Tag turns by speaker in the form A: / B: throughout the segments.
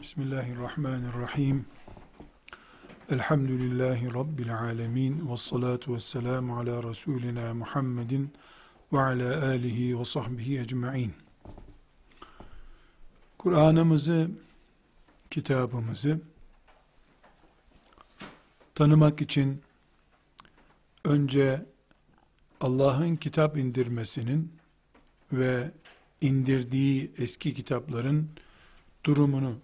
A: Bismillahirrahmanirrahim. Elhamdülillahi Rabbil alemin. Ve salatu ve selamu ala Resulina Muhammedin ve ala alihi ve sahbihi ecma'in. Kur'an'ımızı, kitabımızı tanımak için önce Allah'ın kitap indirmesinin ve indirdiği eski kitapların durumunu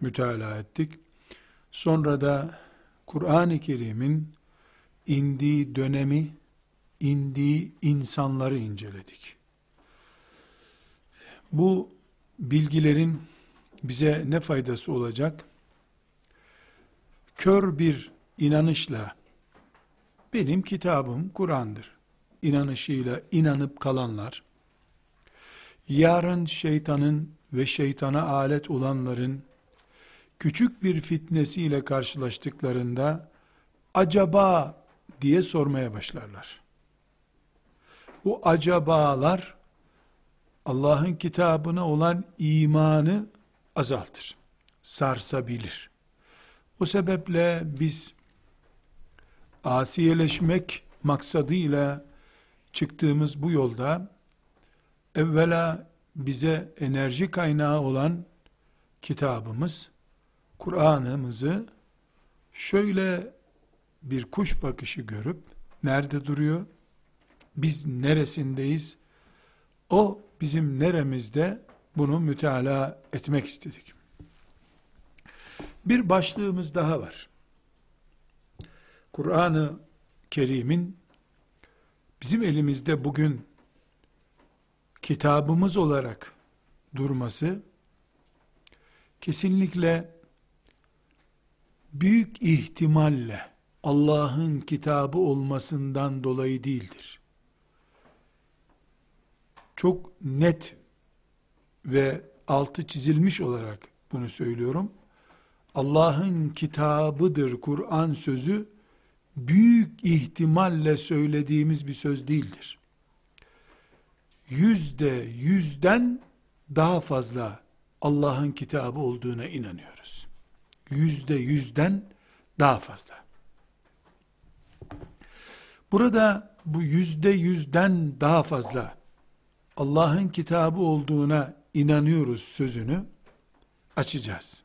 A: mütalaa ettik. Sonra da Kur'an-ı Kerim'in indiği dönemi, indiği insanları inceledik. Bu bilgilerin bize ne faydası olacak? Kör bir inanışla benim kitabım Kur'an'dır inanışıyla inanıp kalanlar yarın şeytanın ve şeytana alet olanların küçük bir fitnesiyle karşılaştıklarında acaba diye sormaya başlarlar. Bu acabalar Allah'ın kitabına olan imanı azaltır, sarsabilir. O sebeple biz asiyeleşmek maksadıyla çıktığımız bu yolda evvela bize enerji kaynağı olan kitabımız, Kur'an'ımızı şöyle bir kuş bakışı görüp nerede duruyor? Biz neresindeyiz? O bizim neremizde bunu müteala etmek istedik. Bir başlığımız daha var. Kur'an-ı Kerim'in bizim elimizde bugün kitabımız olarak durması kesinlikle büyük ihtimalle Allah'ın kitabı olmasından dolayı değildir. Çok net ve altı çizilmiş olarak bunu söylüyorum. Allah'ın kitabıdır Kur'an sözü büyük ihtimalle söylediğimiz bir söz değildir. Yüzde yüzden daha fazla Allah'ın kitabı olduğuna inanıyoruz. Yüzde yüzden daha fazla. Burada bu yüzde yüzden daha fazla Allah'ın kitabı olduğuna inanıyoruz sözünü açacağız.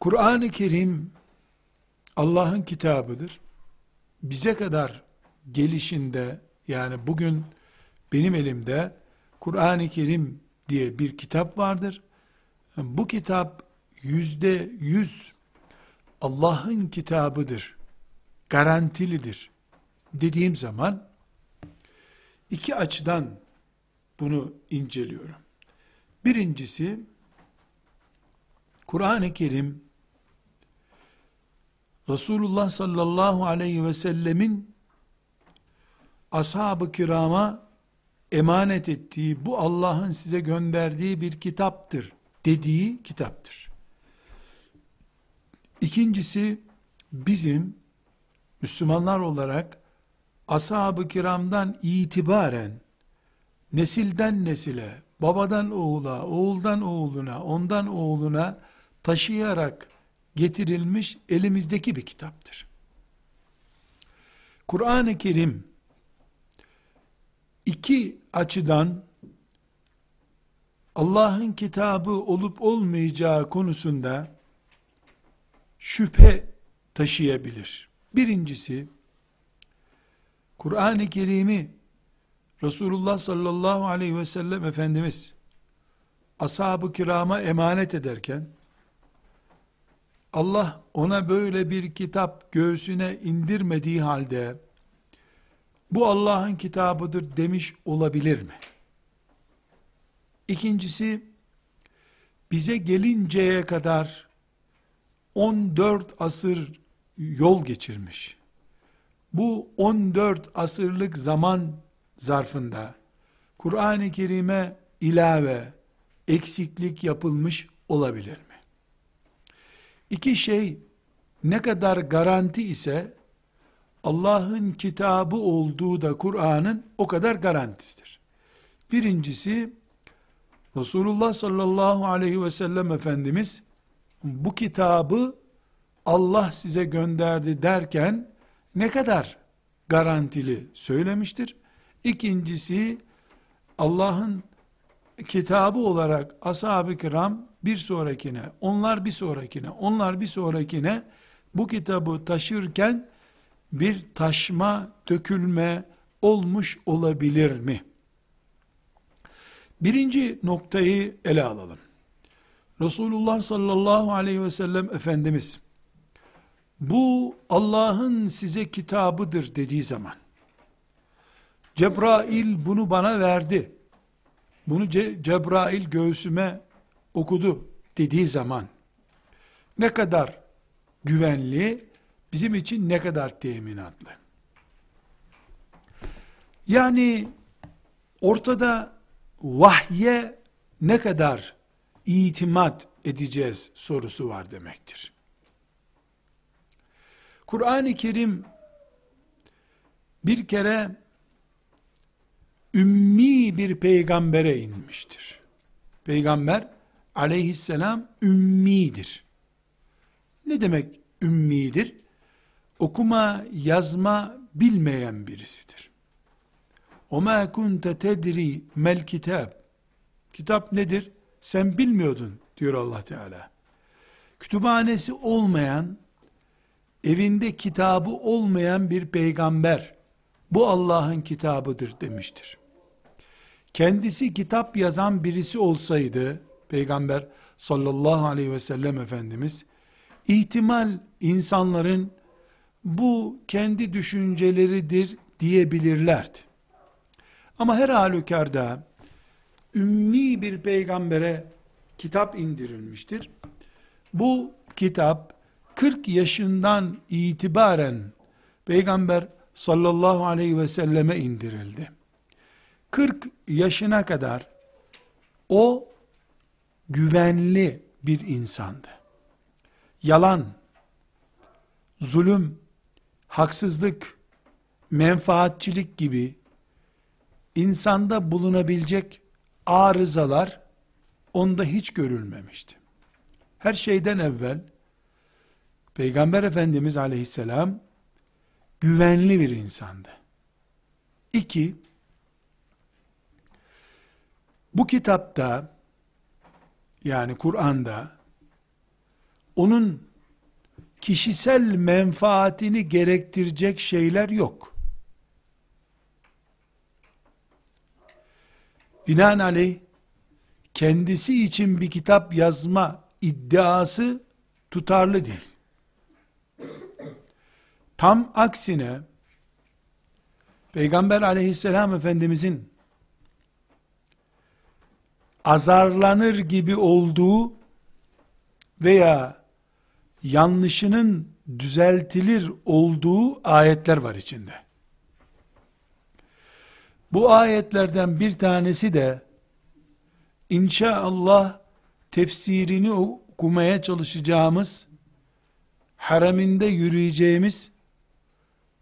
A: Kur'an-ı Kerim Allah'ın kitabıdır. Bize kadar gelişinde yani bugün benim elimde Kur'an-ı Kerim diye bir kitap vardır. Bu kitap yüzde yüz Allah'ın kitabıdır, garantilidir dediğim zaman iki açıdan bunu inceliyorum. Birincisi Kur'an-ı Kerim Resulullah sallallahu aleyhi ve sellemin ashab-ı kirama emanet ettiği bu Allah'ın size gönderdiği bir kitaptır dediği kitaptır. İkincisi bizim Müslümanlar olarak ashab-ı kiramdan itibaren nesilden nesile, babadan oğula, oğuldan oğluna, ondan oğluna taşıyarak getirilmiş elimizdeki bir kitaptır. Kur'an-ı Kerim iki açıdan Allah'ın kitabı olup olmayacağı konusunda şüphe taşıyabilir. Birincisi, Kur'an-ı Kerim'i Resulullah sallallahu aleyhi ve sellem Efendimiz ashab-ı kirama emanet ederken Allah ona böyle bir kitap göğsüne indirmediği halde bu Allah'ın kitabıdır demiş olabilir mi? İkincisi bize gelinceye kadar 14 asır yol geçirmiş. Bu 14 asırlık zaman zarfında Kur'an-ı Kerim'e ilave eksiklik yapılmış olabilir. İki şey ne kadar garanti ise Allah'ın kitabı olduğu da Kur'an'ın o kadar garantisidir. Birincisi Resulullah sallallahu aleyhi ve sellem Efendimiz bu kitabı Allah size gönderdi derken ne kadar garantili söylemiştir. İkincisi Allah'ın kitabı olarak ashab-ı kiram bir sonrakine, onlar bir sonrakine, onlar bir sonrakine bu kitabı taşırken bir taşma, dökülme olmuş olabilir mi? Birinci noktayı ele alalım. Resulullah sallallahu aleyhi ve sellem Efendimiz, bu Allah'ın size kitabıdır dediği zaman, Cebrail bunu bana verdi, bunu Ce Cebrail göğsüme okudu dediği zaman, ne kadar güvenli, bizim için ne kadar teminatlı. Yani ortada vahye ne kadar itimat edeceğiz sorusu var demektir. Kur'an-ı Kerim bir kere ümmi bir peygambere inmiştir. Peygamber aleyhisselam ümmidir. Ne demek ümmidir? Okuma, yazma bilmeyen birisidir. وَمَا كُنْتَ تَدْرِي mel kitab. Kitap nedir? Sen bilmiyordun diyor Allah Teala. Kütüphanesi olmayan, evinde kitabı olmayan bir peygamber, bu Allah'ın kitabıdır demiştir. Kendisi kitap yazan birisi olsaydı, peygamber sallallahu aleyhi ve sellem Efendimiz, ihtimal insanların bu kendi düşünceleridir diyebilirlerdi. Ama her halükarda ümmi bir peygambere kitap indirilmiştir. Bu kitap 40 yaşından itibaren peygamber sallallahu aleyhi ve selleme indirildi. 40 yaşına kadar o güvenli bir insandı. Yalan, zulüm, haksızlık, menfaatçilik gibi insanda bulunabilecek arızalar onda hiç görülmemişti. Her şeyden evvel Peygamber Efendimiz aleyhisselam güvenli bir insandı. İki, bu kitapta yani Kur'an'da onun kişisel menfaatini gerektirecek şeyler yok. Binaenaleyh kendisi için bir kitap yazma iddiası tutarlı değil. Tam aksine Peygamber aleyhisselam efendimizin azarlanır gibi olduğu veya yanlışının düzeltilir olduğu ayetler var içinde. Bu ayetlerden bir tanesi de inşallah tefsirini okumaya çalışacağımız hareminde yürüyeceğimiz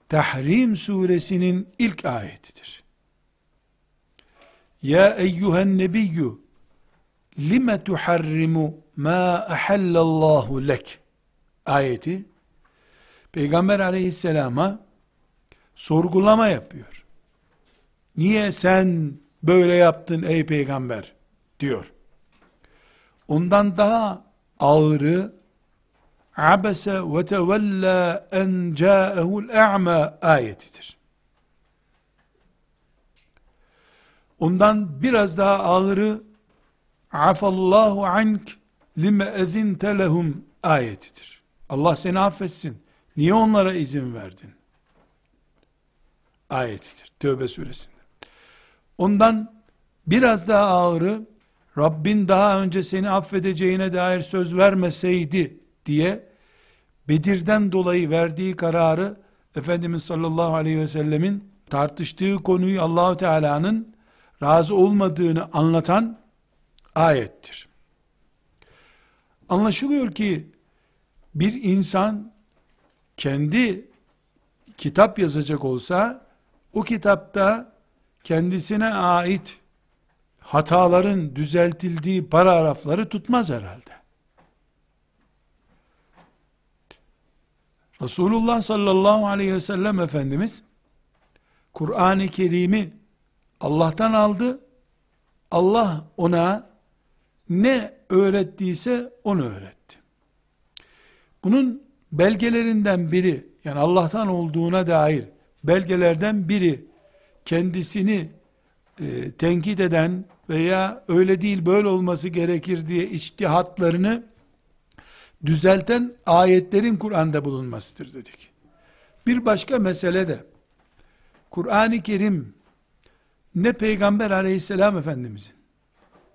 A: Tahrim suresinin ilk ayetidir. Ya eyyühen nebiyyü lime tuharrimu ma ahallallahu lek ayeti Peygamber aleyhisselama sorgulama yapıyor. Niye sen böyle yaptın ey peygamber diyor. Ondan daha ağırı abese ve tevella en ca'ehul e'ma ayetidir. Ondan biraz daha ağırı afallahu ank lime ezinte lehum ayetidir. Allah seni affetsin. Niye onlara izin verdin? Ayetidir. Tövbe suresinde. Ondan biraz daha ağırı Rabbin daha önce seni affedeceğine dair söz vermeseydi diye Bedir'den dolayı verdiği kararı Efendimiz sallallahu aleyhi ve sellemin tartıştığı konuyu Allahu Teala'nın razı olmadığını anlatan ayettir. Anlaşılıyor ki bir insan kendi kitap yazacak olsa o kitapta kendisine ait hataların düzeltildiği paragrafları tutmaz herhalde. Resulullah sallallahu aleyhi ve sellem Efendimiz Kur'an-ı Kerim'i Allah'tan aldı. Allah ona ne öğrettiyse onu öğretti. Bunun belgelerinden biri yani Allah'tan olduğuna dair belgelerden biri kendisini e, tenkit eden veya öyle değil böyle olması gerekir diye içtihatlarını düzelten ayetlerin Kur'an'da bulunmasıdır dedik. Bir başka mesele de Kur'an-ı Kerim ne Peygamber aleyhisselam efendimizin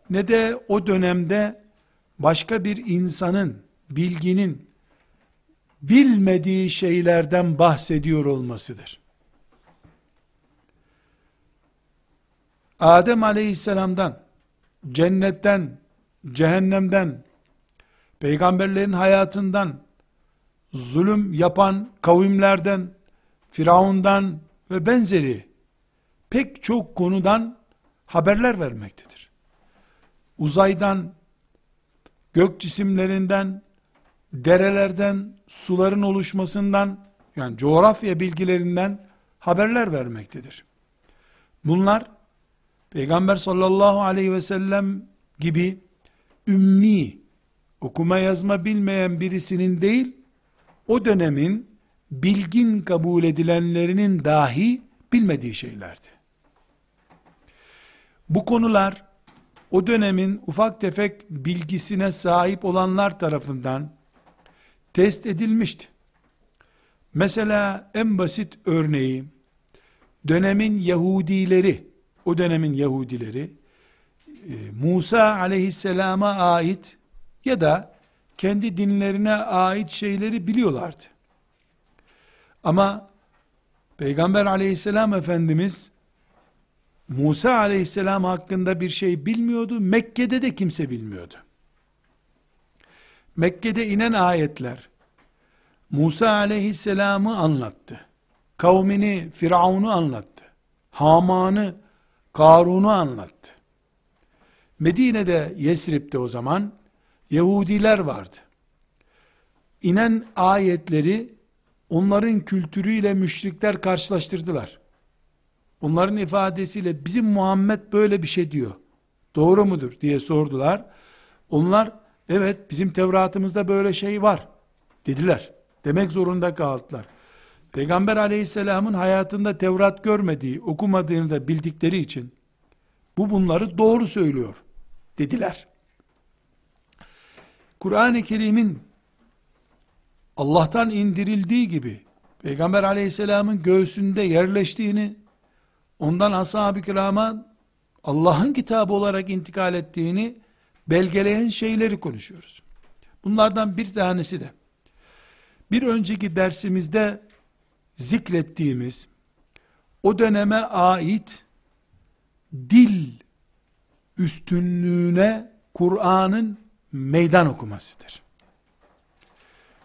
A: ne de o dönemde başka bir insanın bilginin bilmediği şeylerden bahsediyor olmasıdır. Adem aleyhisselamdan, cennetten, cehennemden, peygamberlerin hayatından, zulüm yapan kavimlerden, Firavundan ve benzeri pek çok konudan haberler vermektedir. Uzaydan, gök cisimlerinden, derelerden, suların oluşmasından, yani coğrafya bilgilerinden haberler vermektedir. Bunlar, Peygamber sallallahu aleyhi ve sellem gibi ümmi, okuma yazma bilmeyen birisinin değil, o dönemin bilgin kabul edilenlerinin dahi bilmediği şeylerdi. Bu konular o dönemin ufak tefek bilgisine sahip olanlar tarafından test edilmişti. Mesela en basit örneği dönemin Yahudileri, o dönemin Yahudileri e, Musa aleyhisselama ait ya da kendi dinlerine ait şeyleri biliyorlardı. Ama Peygamber aleyhisselam Efendimiz Musa aleyhisselam hakkında bir şey bilmiyordu. Mekke'de de kimse bilmiyordu. Mekke'de inen ayetler Musa aleyhisselamı anlattı. Kavmini, Firavun'u anlattı. Haman'ı, Karun'u anlattı. Medine'de, Yesrib'de o zaman Yahudiler vardı. İnen ayetleri onların kültürüyle müşrikler karşılaştırdılar. Onların ifadesiyle bizim Muhammed böyle bir şey diyor. Doğru mudur diye sordular. Onlar evet bizim Tevratımızda böyle şey var dediler. Demek zorunda kaldılar. Peygamber aleyhisselamın hayatında Tevrat görmediği, okumadığını da bildikleri için bu bunları doğru söylüyor dediler. Kur'an-ı Kerim'in Allah'tan indirildiği gibi Peygamber aleyhisselamın göğsünde yerleştiğini, ondan ashab-ı kirama Allah'ın kitabı olarak intikal ettiğini belgeleyen şeyleri konuşuyoruz. Bunlardan bir tanesi de bir önceki dersimizde zikrettiğimiz o döneme ait dil üstünlüğüne Kur'an'ın meydan okumasıdır.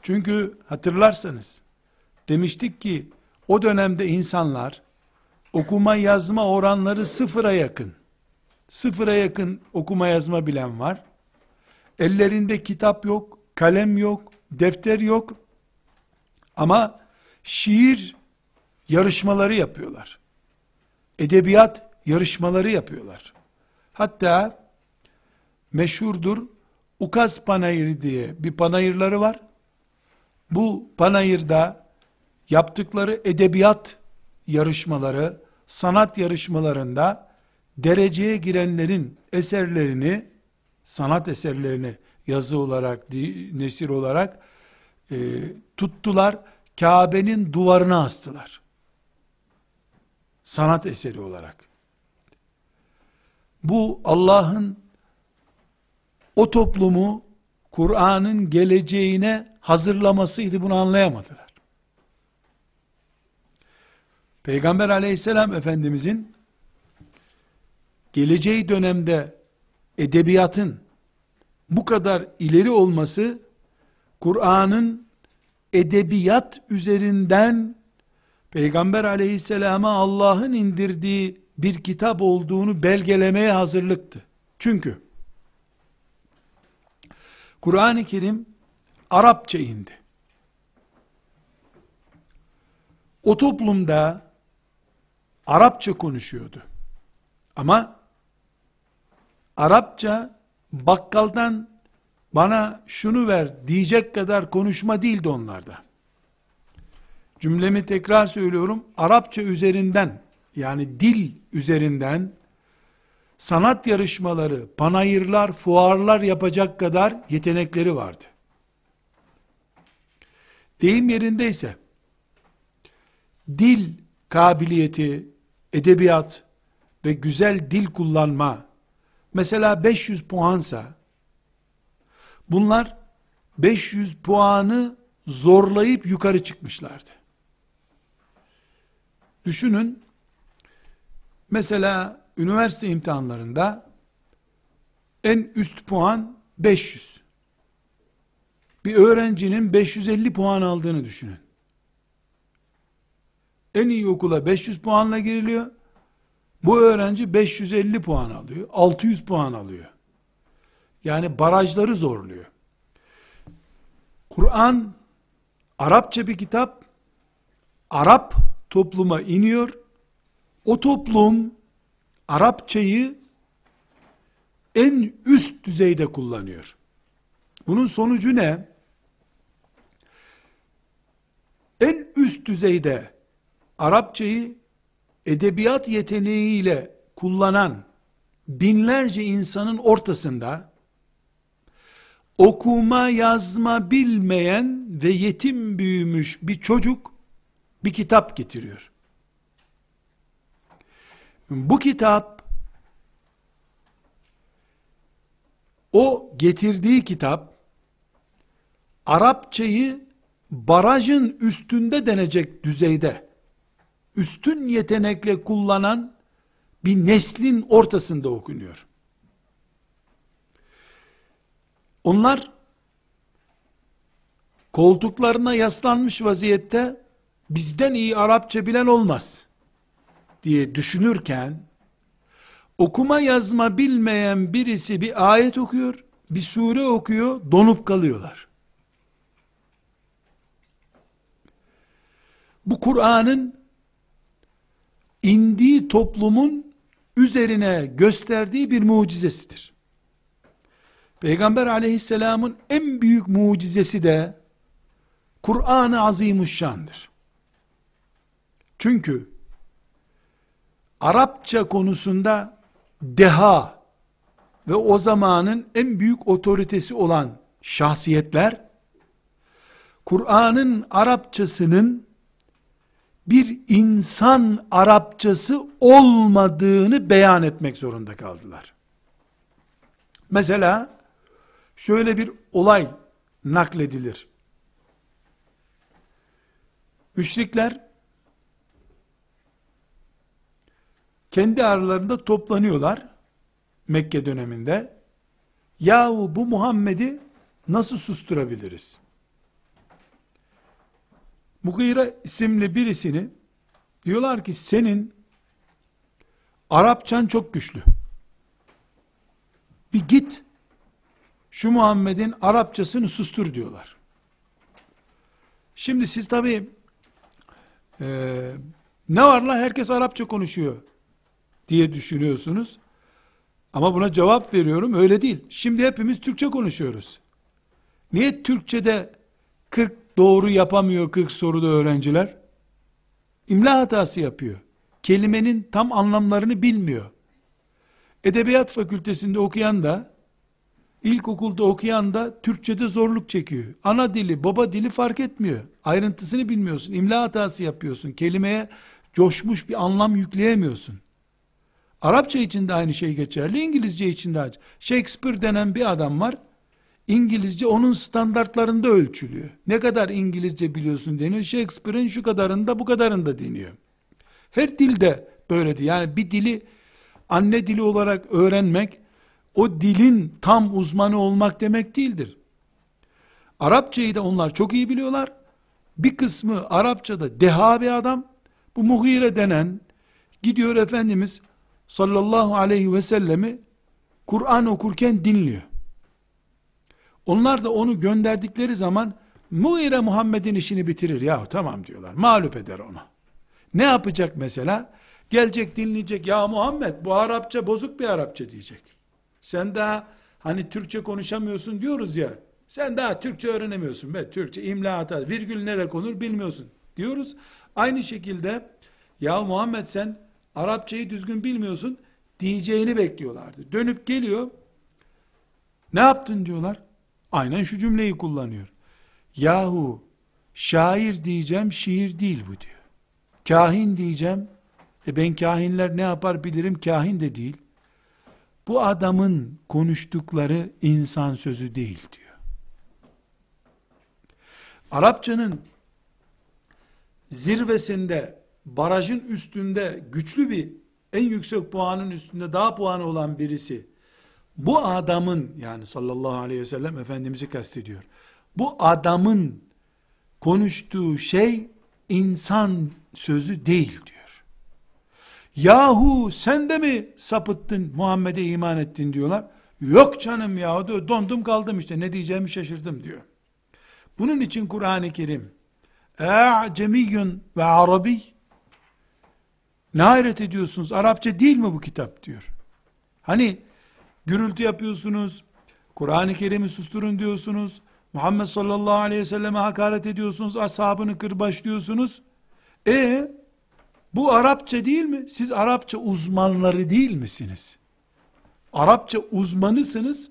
A: Çünkü hatırlarsanız demiştik ki o dönemde insanlar okuma yazma oranları sıfıra yakın. Sıfıra yakın okuma yazma bilen var. Ellerinde kitap yok, kalem yok, defter yok. Ama şiir yarışmaları yapıyorlar. Edebiyat yarışmaları yapıyorlar. Hatta meşhurdur Ukaz Panayırı diye bir panayırları var. Bu panayırda yaptıkları edebiyat yarışmaları, sanat yarışmalarında dereceye girenlerin eserlerini, sanat eserlerini yazı olarak, nesir olarak e, tuttular, Kabe'nin duvarına astılar. Sanat eseri olarak. Bu Allah'ın o toplumu Kur'an'ın geleceğine hazırlamasıydı bunu anlayamadılar. Peygamber aleyhisselam efendimizin geleceği dönemde edebiyatın bu kadar ileri olması Kur'an'ın edebiyat üzerinden Peygamber aleyhisselama Allah'ın indirdiği bir kitap olduğunu belgelemeye hazırlıktı. Çünkü Kur'an-ı Kerim Arapça indi. O toplumda Arapça konuşuyordu. Ama Arapça bakkaldan bana şunu ver diyecek kadar konuşma değildi onlarda. Cümlemi tekrar söylüyorum. Arapça üzerinden yani dil üzerinden sanat yarışmaları, panayırlar, fuarlar yapacak kadar yetenekleri vardı. Deyim yerindeyse dil kabiliyeti, edebiyat ve güzel dil kullanma mesela 500 puansa bunlar 500 puanı zorlayıp yukarı çıkmışlardı. Düşünün mesela üniversite imtihanlarında en üst puan 500. Bir öğrencinin 550 puan aldığını düşünün. En iyi okula 500 puanla giriliyor. Bu öğrenci 550 puan alıyor. 600 puan alıyor. Yani barajları zorluyor. Kur'an Arapça bir kitap. Arap topluma iniyor. O toplum Arapçayı en üst düzeyde kullanıyor. Bunun sonucu ne? En üst düzeyde Arapçayı edebiyat yeteneğiyle kullanan binlerce insanın ortasında okuma yazma bilmeyen ve yetim büyümüş bir çocuk bir kitap getiriyor. Bu kitap o getirdiği kitap Arapçayı barajın üstünde denecek düzeyde üstün yetenekle kullanan bir neslin ortasında okunuyor. Onlar koltuklarına yaslanmış vaziyette bizden iyi Arapça bilen olmaz diye düşünürken okuma yazma bilmeyen birisi bir ayet okuyor, bir sure okuyor, donup kalıyorlar. Bu Kur'an'ın indiği toplumun üzerine gösterdiği bir mucizesidir. Peygamber aleyhisselamın en büyük mucizesi de Kur'an-ı Azimuşşan'dır. Çünkü Arapça konusunda deha ve o zamanın en büyük otoritesi olan şahsiyetler Kur'an'ın Arapçasının bir insan Arapçası olmadığını beyan etmek zorunda kaldılar. Mesela şöyle bir olay nakledilir. Müşrikler kendi aralarında toplanıyorlar Mekke döneminde. Yahu bu Muhammed'i nasıl susturabiliriz? Mugire isimli birisini diyorlar ki senin Arapçan çok güçlü. Bir git şu Muhammed'in Arapçasını sustur diyorlar. Şimdi siz tabi e, ne var la herkes Arapça konuşuyor diye düşünüyorsunuz. Ama buna cevap veriyorum öyle değil. Şimdi hepimiz Türkçe konuşuyoruz. Niye Türkçe'de 40 doğru yapamıyor 40 soruda öğrenciler. İmla hatası yapıyor. Kelimenin tam anlamlarını bilmiyor. Edebiyat fakültesinde okuyan da, ilkokulda okuyan da Türkçe'de zorluk çekiyor. Ana dili, baba dili fark etmiyor. Ayrıntısını bilmiyorsun. İmla hatası yapıyorsun. Kelimeye coşmuş bir anlam yükleyemiyorsun. Arapça için de aynı şey geçerli, İngilizce için de aynı. Shakespeare denen bir adam var. İngilizce onun standartlarında ölçülüyor. Ne kadar İngilizce biliyorsun deniyor. Shakespeare'in şu kadarında bu kadarında deniyor. Her dilde böyledir. Yani bir dili anne dili olarak öğrenmek o dilin tam uzmanı olmak demek değildir. Arapçayı da onlar çok iyi biliyorlar. Bir kısmı Arapçada deha bir adam. Bu Muhire denen Gidiyor Efendimiz sallallahu aleyhi ve sellemi Kur'an okurken dinliyor. Onlar da onu gönderdikleri zaman Muire Muhammed'in işini bitirir. Ya tamam diyorlar. Mağlup eder onu. Ne yapacak mesela? Gelecek dinleyecek. Ya Muhammed bu Arapça bozuk bir Arapça diyecek. Sen daha hani Türkçe konuşamıyorsun diyoruz ya. Sen daha Türkçe öğrenemiyorsun be. Türkçe imla hata, virgül nereye konur bilmiyorsun diyoruz. Aynı şekilde ya Muhammed sen Arapçayı düzgün bilmiyorsun diyeceğini bekliyorlardı. Dönüp geliyor. Ne yaptın diyorlar. Aynen şu cümleyi kullanıyor. Yahu şair diyeceğim şiir değil bu diyor. Kahin diyeceğim. E ben kahinler ne yapar bilirim kahin de değil. Bu adamın konuştukları insan sözü değil diyor. Arapçanın zirvesinde, barajın üstünde güçlü bir en yüksek puanın üstünde daha puanı olan birisi bu adamın yani sallallahu aleyhi ve sellem Efendimiz'i kastediyor. Bu adamın konuştuğu şey insan sözü değil diyor. Yahu sen de mi sapıttın Muhammed'e iman ettin diyorlar. Yok canım ya dondum kaldım işte ne diyeceğimi şaşırdım diyor. Bunun için Kur'an-ı Kerim e'cemiyyun ve arabi ne hayret ediyorsunuz? Arapça değil mi bu kitap diyor. Hani gürültü yapıyorsunuz, Kur'an-ı Kerim'i susturun diyorsunuz, Muhammed sallallahu aleyhi ve selleme hakaret ediyorsunuz, ashabını kırbaçlıyorsunuz. E bu Arapça değil mi? Siz Arapça uzmanları değil misiniz? Arapça uzmanısınız.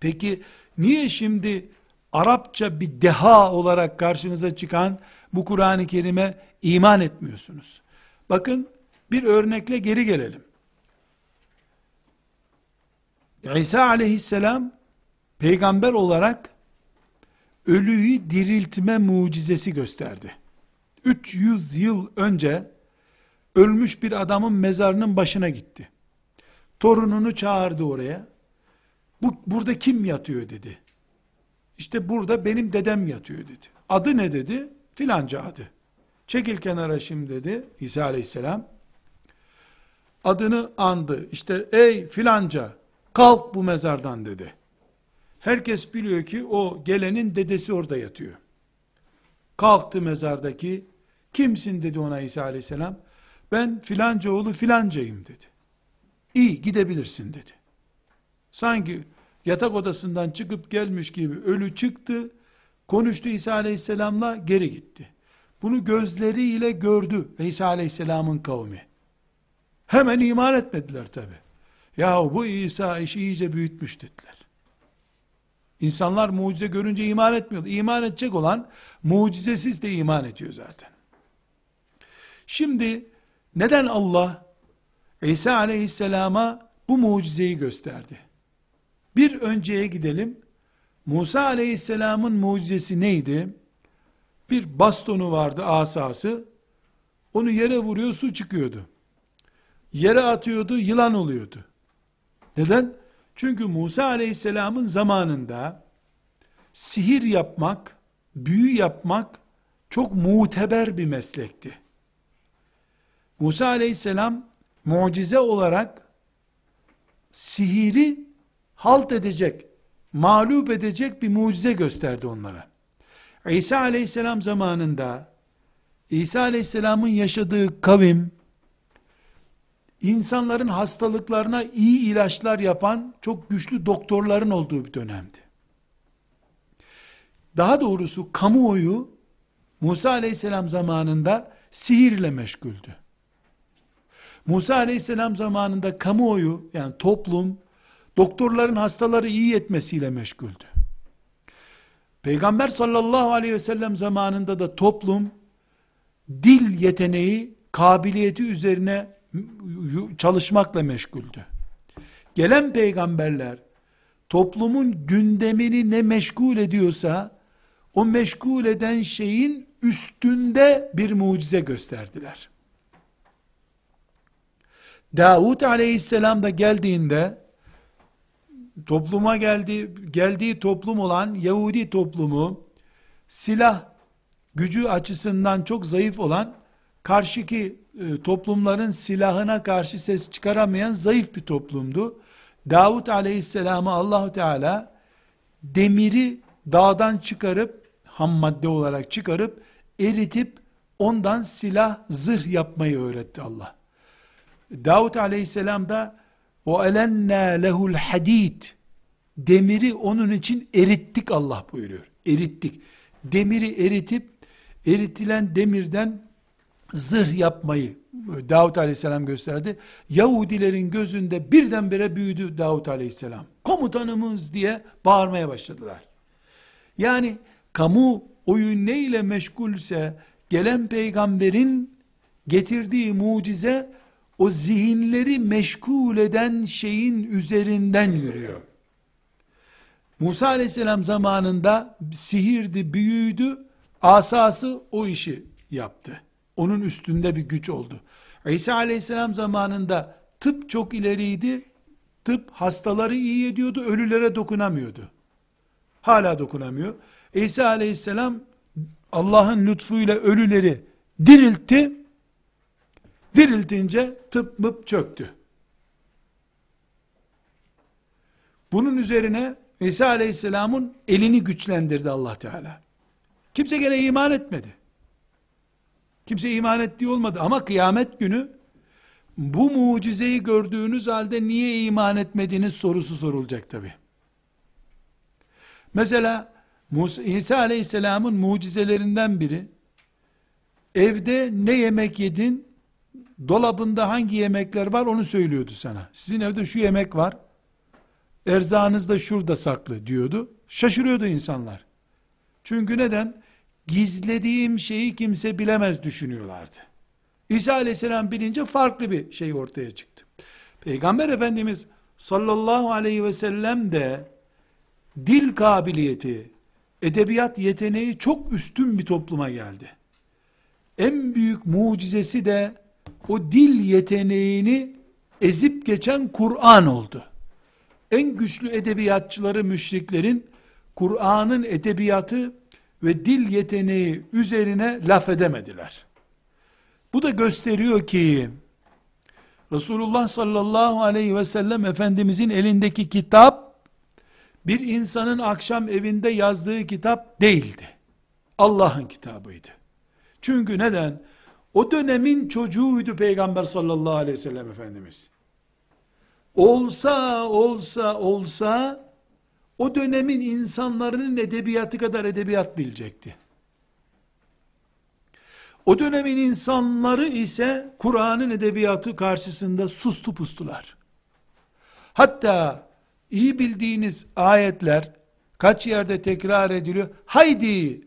A: Peki niye şimdi Arapça bir deha olarak karşınıza çıkan bu Kur'an-ı Kerim'e iman etmiyorsunuz? Bakın bir örnekle geri gelelim. İsa aleyhisselam peygamber olarak ölüyü diriltme mucizesi gösterdi. 300 yıl önce ölmüş bir adamın mezarının başına gitti. Torununu çağırdı oraya. Bu, burada kim yatıyor dedi. İşte burada benim dedem yatıyor dedi. Adı ne dedi? Filanca adı. Çekil kenara şimdi dedi İsa aleyhisselam. Adını andı. İşte ey filanca kalk bu mezardan dedi. Herkes biliyor ki o gelenin dedesi orada yatıyor. Kalktı mezardaki. Kimsin dedi ona İsa aleyhisselam. Ben filanca oğlu filancayım dedi. İyi gidebilirsin dedi. Sanki yatak odasından çıkıp gelmiş gibi ölü çıktı. Konuştu İsa aleyhisselamla geri gitti. Bunu gözleriyle gördü İsa aleyhisselamın kavmi. Hemen iman etmediler tabi. Yahu bu İsa işi iyice büyütmüş dediler. İnsanlar mucize görünce iman etmiyor. İman edecek olan mucizesiz de iman ediyor zaten. Şimdi neden Allah İsa aleyhisselama bu mucizeyi gösterdi? Bir önceye gidelim. Musa aleyhisselamın mucizesi neydi? Bir bastonu vardı asası. Onu yere vuruyor su çıkıyordu. Yere atıyordu yılan oluyordu. Neden? Çünkü Musa aleyhisselamın zamanında sihir yapmak, büyü yapmak çok muteber bir meslekti. Musa aleyhisselam mucize olarak sihiri halt edecek, mağlup edecek bir mucize gösterdi onlara. İsa aleyhisselam zamanında İsa aleyhisselamın yaşadığı kavim insanların hastalıklarına iyi ilaçlar yapan çok güçlü doktorların olduğu bir dönemdi. Daha doğrusu kamuoyu Musa aleyhisselam zamanında sihirle meşguldü. Musa aleyhisselam zamanında kamuoyu yani toplum doktorların hastaları iyi etmesiyle meşguldü. Peygamber sallallahu aleyhi ve sellem zamanında da toplum dil yeteneği, kabiliyeti üzerine çalışmakla meşguldü. Gelen peygamberler toplumun gündemini ne meşgul ediyorsa o meşgul eden şeyin üstünde bir mucize gösterdiler. Davut aleyhisselam da geldiğinde topluma geldi, geldiği toplum olan Yahudi toplumu silah gücü açısından çok zayıf olan karşıki e, toplumların silahına karşı ses çıkaramayan zayıf bir toplumdu. Davut aleyhisselamı Allahu Teala demiri dağdan çıkarıp ham madde olarak çıkarıp eritip ondan silah zırh yapmayı öğretti Allah. Davut aleyhisselam da o elenna lehul hadid demiri onun için erittik Allah buyuruyor. Erittik. Demiri eritip eritilen demirden zırh yapmayı Davut aleyhisselam gösterdi. Yahudilerin gözünde birdenbire büyüdü Davut aleyhisselam. Komutanımız diye bağırmaya başladılar. Yani kamu oyun ne ile meşgulse gelen peygamberin getirdiği mucize o zihinleri meşgul eden şeyin üzerinden yürüyor. Musa aleyhisselam zamanında sihirdi, büyüydü, asası o işi yaptı. Onun üstünde bir güç oldu. İsa aleyhisselam zamanında tıp çok ileriydi. Tıp hastaları iyi ediyordu, ölülere dokunamıyordu. Hala dokunamıyor. İsa aleyhisselam Allah'ın lütfuyla ölüleri diriltti. Diriltince tıp mıp çöktü. Bunun üzerine İsa aleyhisselamın elini güçlendirdi Allah Teala. Kimse gene iman etmedi. Kimse iman ettiği olmadı ama kıyamet günü bu mucizeyi gördüğünüz halde niye iman etmediğiniz sorusu sorulacak tabi. Mesela Musa, İsa aleyhisselamın mucizelerinden biri evde ne yemek yedin dolabında hangi yemekler var onu söylüyordu sana. Sizin evde şu yemek var erzağınız da şurada saklı diyordu. Şaşırıyordu insanlar. Çünkü neden? Gizlediğim şeyi kimse bilemez düşünüyorlardı. İsa aleyhisselam bilince farklı bir şey ortaya çıktı. Peygamber Efendimiz sallallahu aleyhi ve sellem de dil kabiliyeti, edebiyat yeteneği çok üstün bir topluma geldi. En büyük mucizesi de o dil yeteneğini ezip geçen Kur'an oldu. En güçlü edebiyatçıları müşriklerin Kur'an'ın edebiyatı ve dil yeteneği üzerine laf edemediler. Bu da gösteriyor ki Resulullah sallallahu aleyhi ve sellem Efendimizin elindeki kitap bir insanın akşam evinde yazdığı kitap değildi. Allah'ın kitabıydı. Çünkü neden? O dönemin çocuğuydu Peygamber sallallahu aleyhi ve sellem Efendimiz. Olsa olsa olsa o dönemin insanların edebiyatı kadar edebiyat bilecekti. O dönemin insanları ise Kur'an'ın edebiyatı karşısında sustu pustular. Hatta iyi bildiğiniz ayetler kaç yerde tekrar ediliyor. Haydi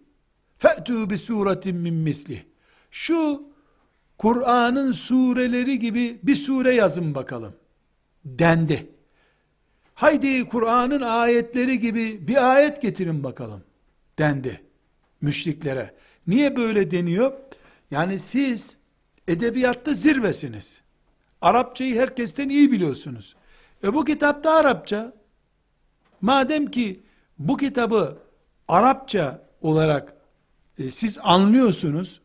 A: fe'tü bi suretin min misli. Şu Kur'an'ın sureleri gibi bir sure yazın bakalım. Dendi. Haydi Kur'an'ın ayetleri gibi bir ayet getirin bakalım. Dendi. Müşriklere. Niye böyle deniyor? Yani siz edebiyatta zirvesiniz. Arapçayı herkesten iyi biliyorsunuz. E bu kitapta Arapça. Madem ki bu kitabı Arapça olarak e, siz anlıyorsunuz,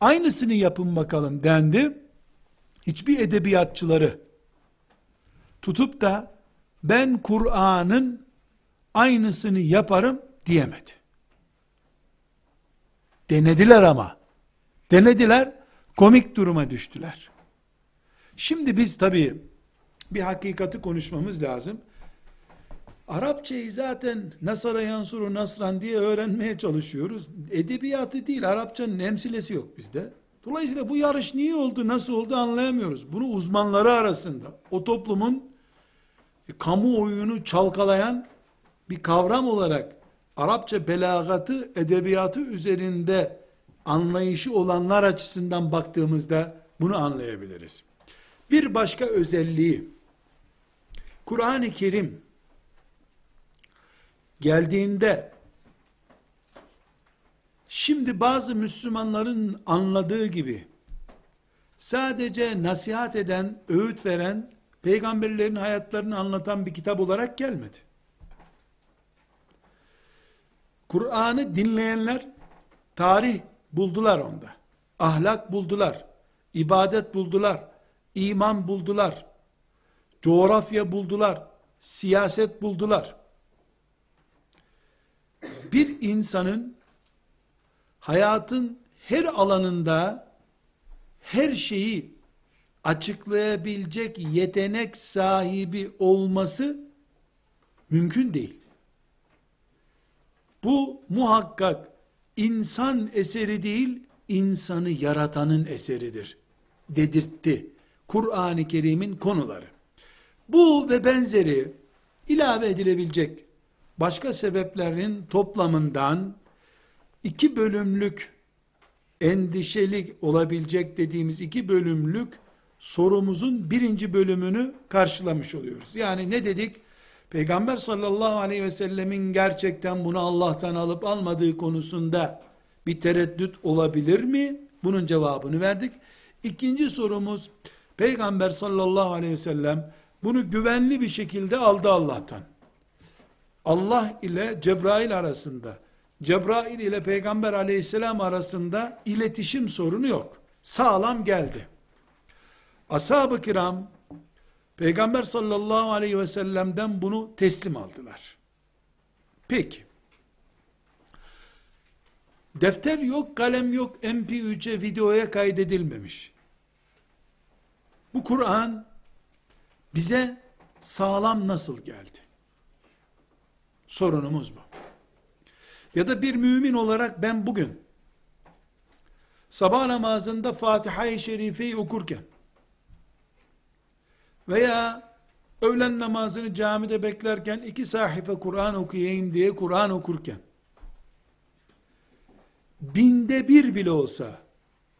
A: aynısını yapın bakalım dendi. Hiçbir edebiyatçıları tutup da ben Kur'an'ın aynısını yaparım diyemedi. Denediler ama. Denediler, komik duruma düştüler. Şimdi biz tabii bir hakikati konuşmamız lazım. Arapçayı zaten Nasara Yansuru Nasran diye öğrenmeye çalışıyoruz. Edebiyatı değil, Arapçanın emsilesi yok bizde. Dolayısıyla bu yarış niye oldu, nasıl oldu anlayamıyoruz. Bunu uzmanları arasında, o toplumun kamuoyunu çalkalayan bir kavram olarak Arapça belagatı, edebiyatı üzerinde anlayışı olanlar açısından baktığımızda bunu anlayabiliriz. Bir başka özelliği, Kur'an-ı Kerim geldiğinde şimdi bazı Müslümanların anladığı gibi sadece nasihat eden, öğüt veren, peygamberlerin hayatlarını anlatan bir kitap olarak gelmedi. Kur'an'ı dinleyenler tarih buldular onda. Ahlak buldular. ibadet buldular, iman buldular, coğrafya buldular, siyaset buldular. Bir insanın hayatın her alanında her şeyi açıklayabilecek yetenek sahibi olması mümkün değil. Bu muhakkak insan eseri değil, insanı yaratanın eseridir dedirtti. Kur'an-ı Kerim'in konuları. Bu ve benzeri ilave edilebilecek başka sebeplerin toplamından iki bölümlük endişeli olabilecek dediğimiz iki bölümlük sorumuzun birinci bölümünü karşılamış oluyoruz. Yani ne dedik? Peygamber sallallahu aleyhi ve sellemin gerçekten bunu Allah'tan alıp almadığı konusunda bir tereddüt olabilir mi? Bunun cevabını verdik. İkinci sorumuz, Peygamber sallallahu aleyhi ve sellem bunu güvenli bir şekilde aldı Allah'tan. Allah ile Cebrail arasında, Cebrail ile Peygamber aleyhisselam arasında iletişim sorunu yok. Sağlam geldi. Ashab-ı kiram, Peygamber sallallahu aleyhi ve sellem'den bunu teslim aldılar. Peki, defter yok, kalem yok, MP3'e, videoya kaydedilmemiş. Bu Kur'an, bize sağlam nasıl geldi? Sorunumuz bu. Ya da bir mümin olarak ben bugün sabah namazında Fatiha-i Şerife'yi okurken veya öğlen namazını camide beklerken iki sahife Kur'an okuyayım diye Kur'an okurken binde bir bile olsa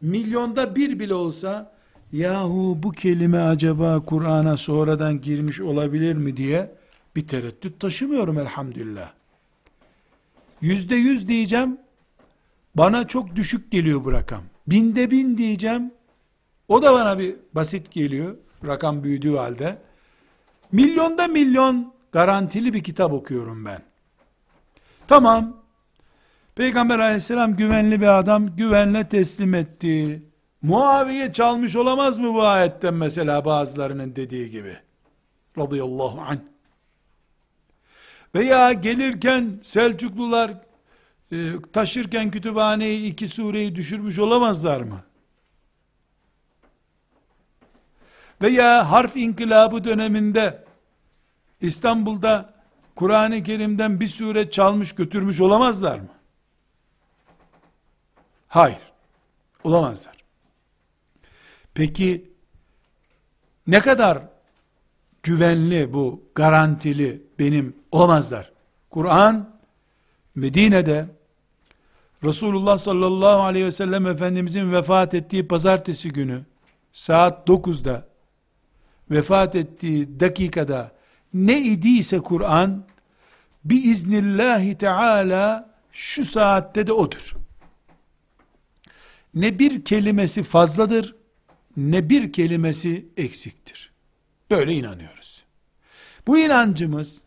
A: milyonda bir bile olsa yahu bu kelime acaba Kur'an'a sonradan girmiş olabilir mi diye bir tereddüt taşımıyorum elhamdülillah. Yüzde yüz diyeceğim, bana çok düşük geliyor bu rakam. Binde bin diyeceğim, o da bana bir basit geliyor, rakam büyüdüğü halde. Milyonda milyon garantili bir kitap okuyorum ben. Tamam, Peygamber aleyhisselam güvenli bir adam, güvenle teslim etti. Muaviye çalmış olamaz mı bu ayetten mesela bazılarının dediği gibi? Radıyallahu anh. Veya gelirken Selçuklular e, taşırken kütüphaneyi iki sureyi düşürmüş olamazlar mı? Veya harf inkılabı döneminde İstanbul'da Kur'an-ı Kerim'den bir sure çalmış götürmüş olamazlar mı? Hayır. Olamazlar. Peki ne kadar güvenli bu garantili benim olamazlar. Kur'an Medine'de Resulullah sallallahu aleyhi ve sellem Efendimizin vefat ettiği pazartesi günü saat 9'da vefat ettiği dakikada ne idiyse Kur'an biiznillahi teala şu saatte de odur. Ne bir kelimesi fazladır ne bir kelimesi eksiktir. Böyle inanıyoruz. Bu inancımız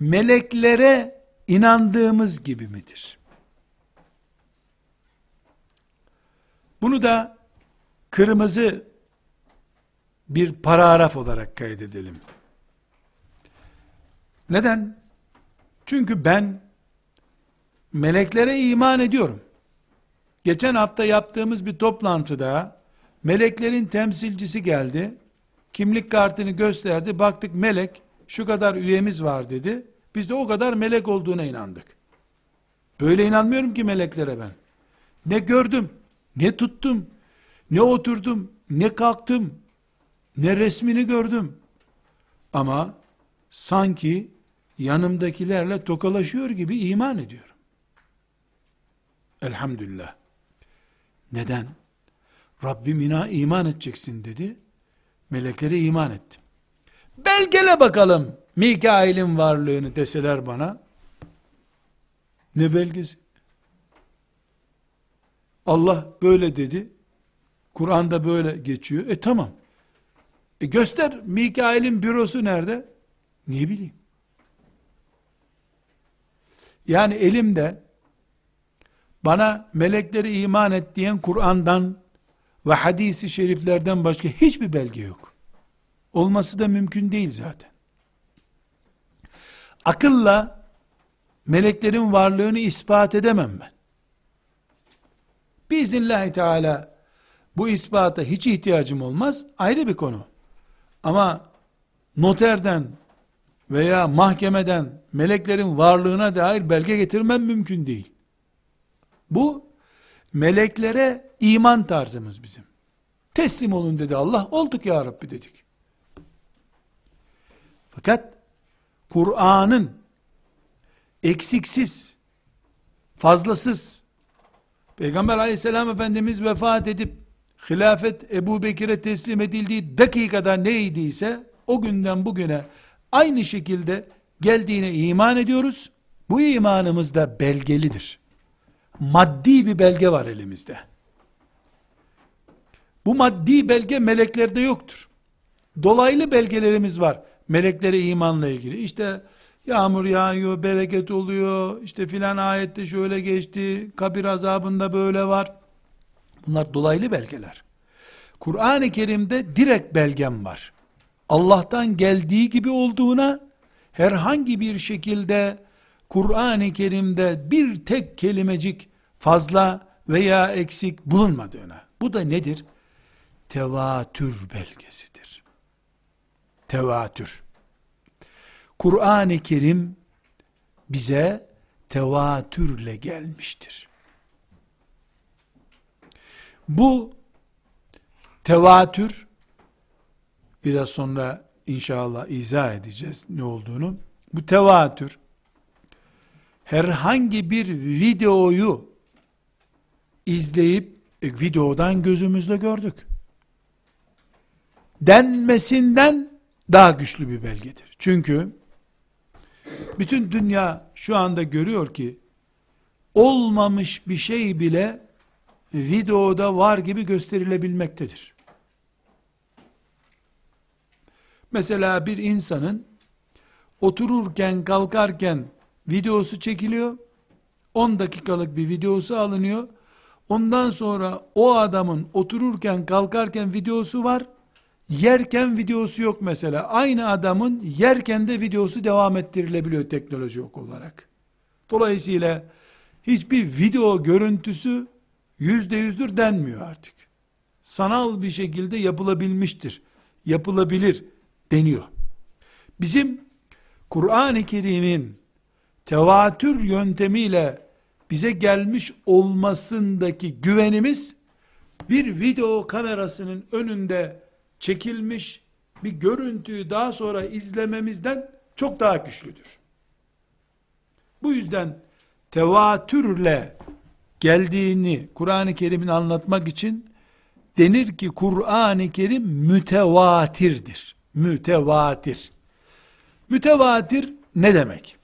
A: meleklere inandığımız gibi midir? Bunu da kırmızı bir paragraf olarak kaydedelim. Neden? Çünkü ben meleklere iman ediyorum. Geçen hafta yaptığımız bir toplantıda meleklerin temsilcisi geldi. Kimlik kartını gösterdi. Baktık melek şu kadar üyemiz var dedi. Biz de o kadar melek olduğuna inandık. Böyle inanmıyorum ki meleklere ben. Ne gördüm, ne tuttum, ne oturdum, ne kalktım, ne resmini gördüm. Ama sanki yanımdakilerle tokalaşıyor gibi iman ediyorum. Elhamdülillah. Neden? Rabbim ina iman edeceksin dedi. Meleklere iman ettim. Belgele bakalım Mikail'in varlığını deseler bana. Ne belgesi? Allah böyle dedi. Kur'an'da böyle geçiyor. E tamam. E göster Mikail'in bürosu nerede? Niye bileyim? Yani elimde bana melekleri iman et diyen Kur'an'dan ve hadisi şeriflerden başka hiçbir belge yok. Olması da mümkün değil zaten. Akılla meleklerin varlığını ispat edemem ben. Biiznillahü Teala bu ispata hiç ihtiyacım olmaz. Ayrı bir konu. Ama noterden veya mahkemeden meleklerin varlığına dair belge getirmem mümkün değil. Bu meleklere iman tarzımız bizim. Teslim olun dedi Allah. Olduk ya Rabbi dedik. Fakat Kur'an'ın eksiksiz, fazlasız, Peygamber aleyhisselam Efendimiz vefat edip, hilafet Ebu Bekir'e teslim edildiği dakikada neydiyse, o günden bugüne aynı şekilde geldiğine iman ediyoruz. Bu imanımız da belgelidir. Maddi bir belge var elimizde. Bu maddi belge meleklerde yoktur. Dolaylı belgelerimiz var. Meleklere imanla ilgili. İşte yağmur yağıyor, bereket oluyor, işte filan ayette şöyle geçti, kabir azabında böyle var. Bunlar dolaylı belgeler. Kur'an-ı Kerim'de direkt belgem var. Allah'tan geldiği gibi olduğuna, herhangi bir şekilde Kur'an-ı Kerim'de bir tek kelimecik fazla veya eksik bulunmadığına. Bu da nedir? Tevatür belgesidir. Tevatür. Kur'an-ı Kerim bize tevatürle gelmiştir. Bu tevatür biraz sonra inşallah izah edeceğiz ne olduğunu. Bu tevatür herhangi bir videoyu izleyip e, videodan gözümüzle gördük. Denmesinden daha güçlü bir belgedir. Çünkü bütün dünya şu anda görüyor ki olmamış bir şey bile videoda var gibi gösterilebilmektedir. Mesela bir insanın otururken kalkarken videosu çekiliyor. 10 dakikalık bir videosu alınıyor. Ondan sonra o adamın otururken kalkarken videosu var. Yerken videosu yok mesela. Aynı adamın yerken de videosu devam ettirilebiliyor teknolojik olarak. Dolayısıyla hiçbir video görüntüsü yüzde yüzdür denmiyor artık. Sanal bir şekilde yapılabilmiştir. Yapılabilir deniyor. Bizim Kur'an-ı Kerim'in tevatür yöntemiyle bize gelmiş olmasındaki güvenimiz bir video kamerasının önünde çekilmiş bir görüntüyü daha sonra izlememizden çok daha güçlüdür. Bu yüzden tevatürle geldiğini Kur'an-ı Kerim'in anlatmak için denir ki Kur'an-ı Kerim mütevatirdir. Mütevatir. Mütevatir ne demek?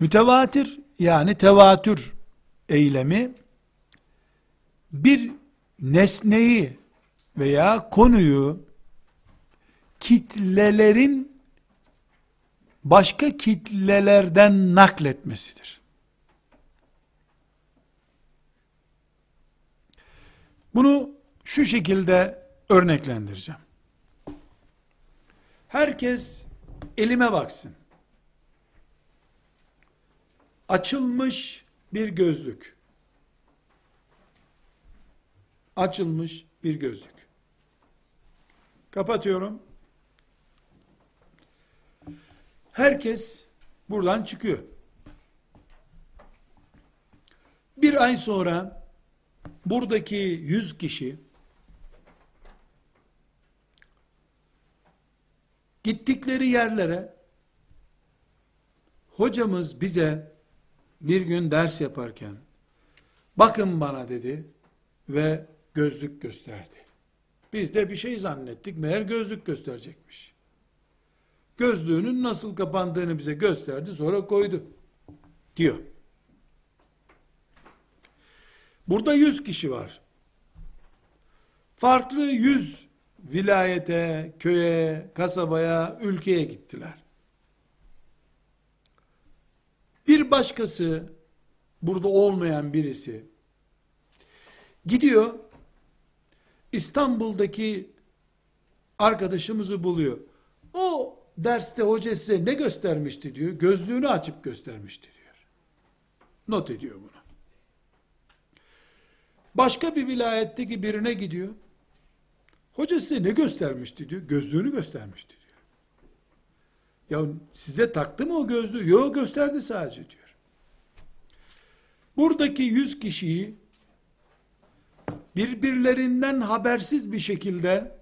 A: Mütevatir yani tevatür eylemi bir nesneyi veya konuyu kitlelerin başka kitlelerden nakletmesidir. Bunu şu şekilde örneklendireceğim. Herkes elime baksın. Açılmış bir gözlük. Açılmış bir gözlük. Kapatıyorum. Herkes buradan çıkıyor. Bir ay sonra buradaki yüz kişi gittikleri yerlere hocamız bize bir gün ders yaparken bakın bana dedi ve gözlük gösterdi. Biz de bir şey zannettik meğer gözlük gösterecekmiş. Gözlüğünün nasıl kapandığını bize gösterdi sonra koydu diyor. Burada yüz kişi var. Farklı yüz vilayete, köye, kasabaya, ülkeye gittiler. Bir başkası, burada olmayan birisi, Gidiyor, İstanbul'daki arkadaşımızı buluyor. O derste hoca size ne göstermişti diyor. Gözlüğünü açıp göstermişti diyor. Not ediyor bunu. Başka bir vilayetteki birine gidiyor. Hoca size ne göstermişti diyor. Gözlüğünü göstermişti diyor. Ya size taktı mı o gözlüğü? Yok gösterdi sadece diyor. Buradaki yüz kişiyi birbirlerinden habersiz bir şekilde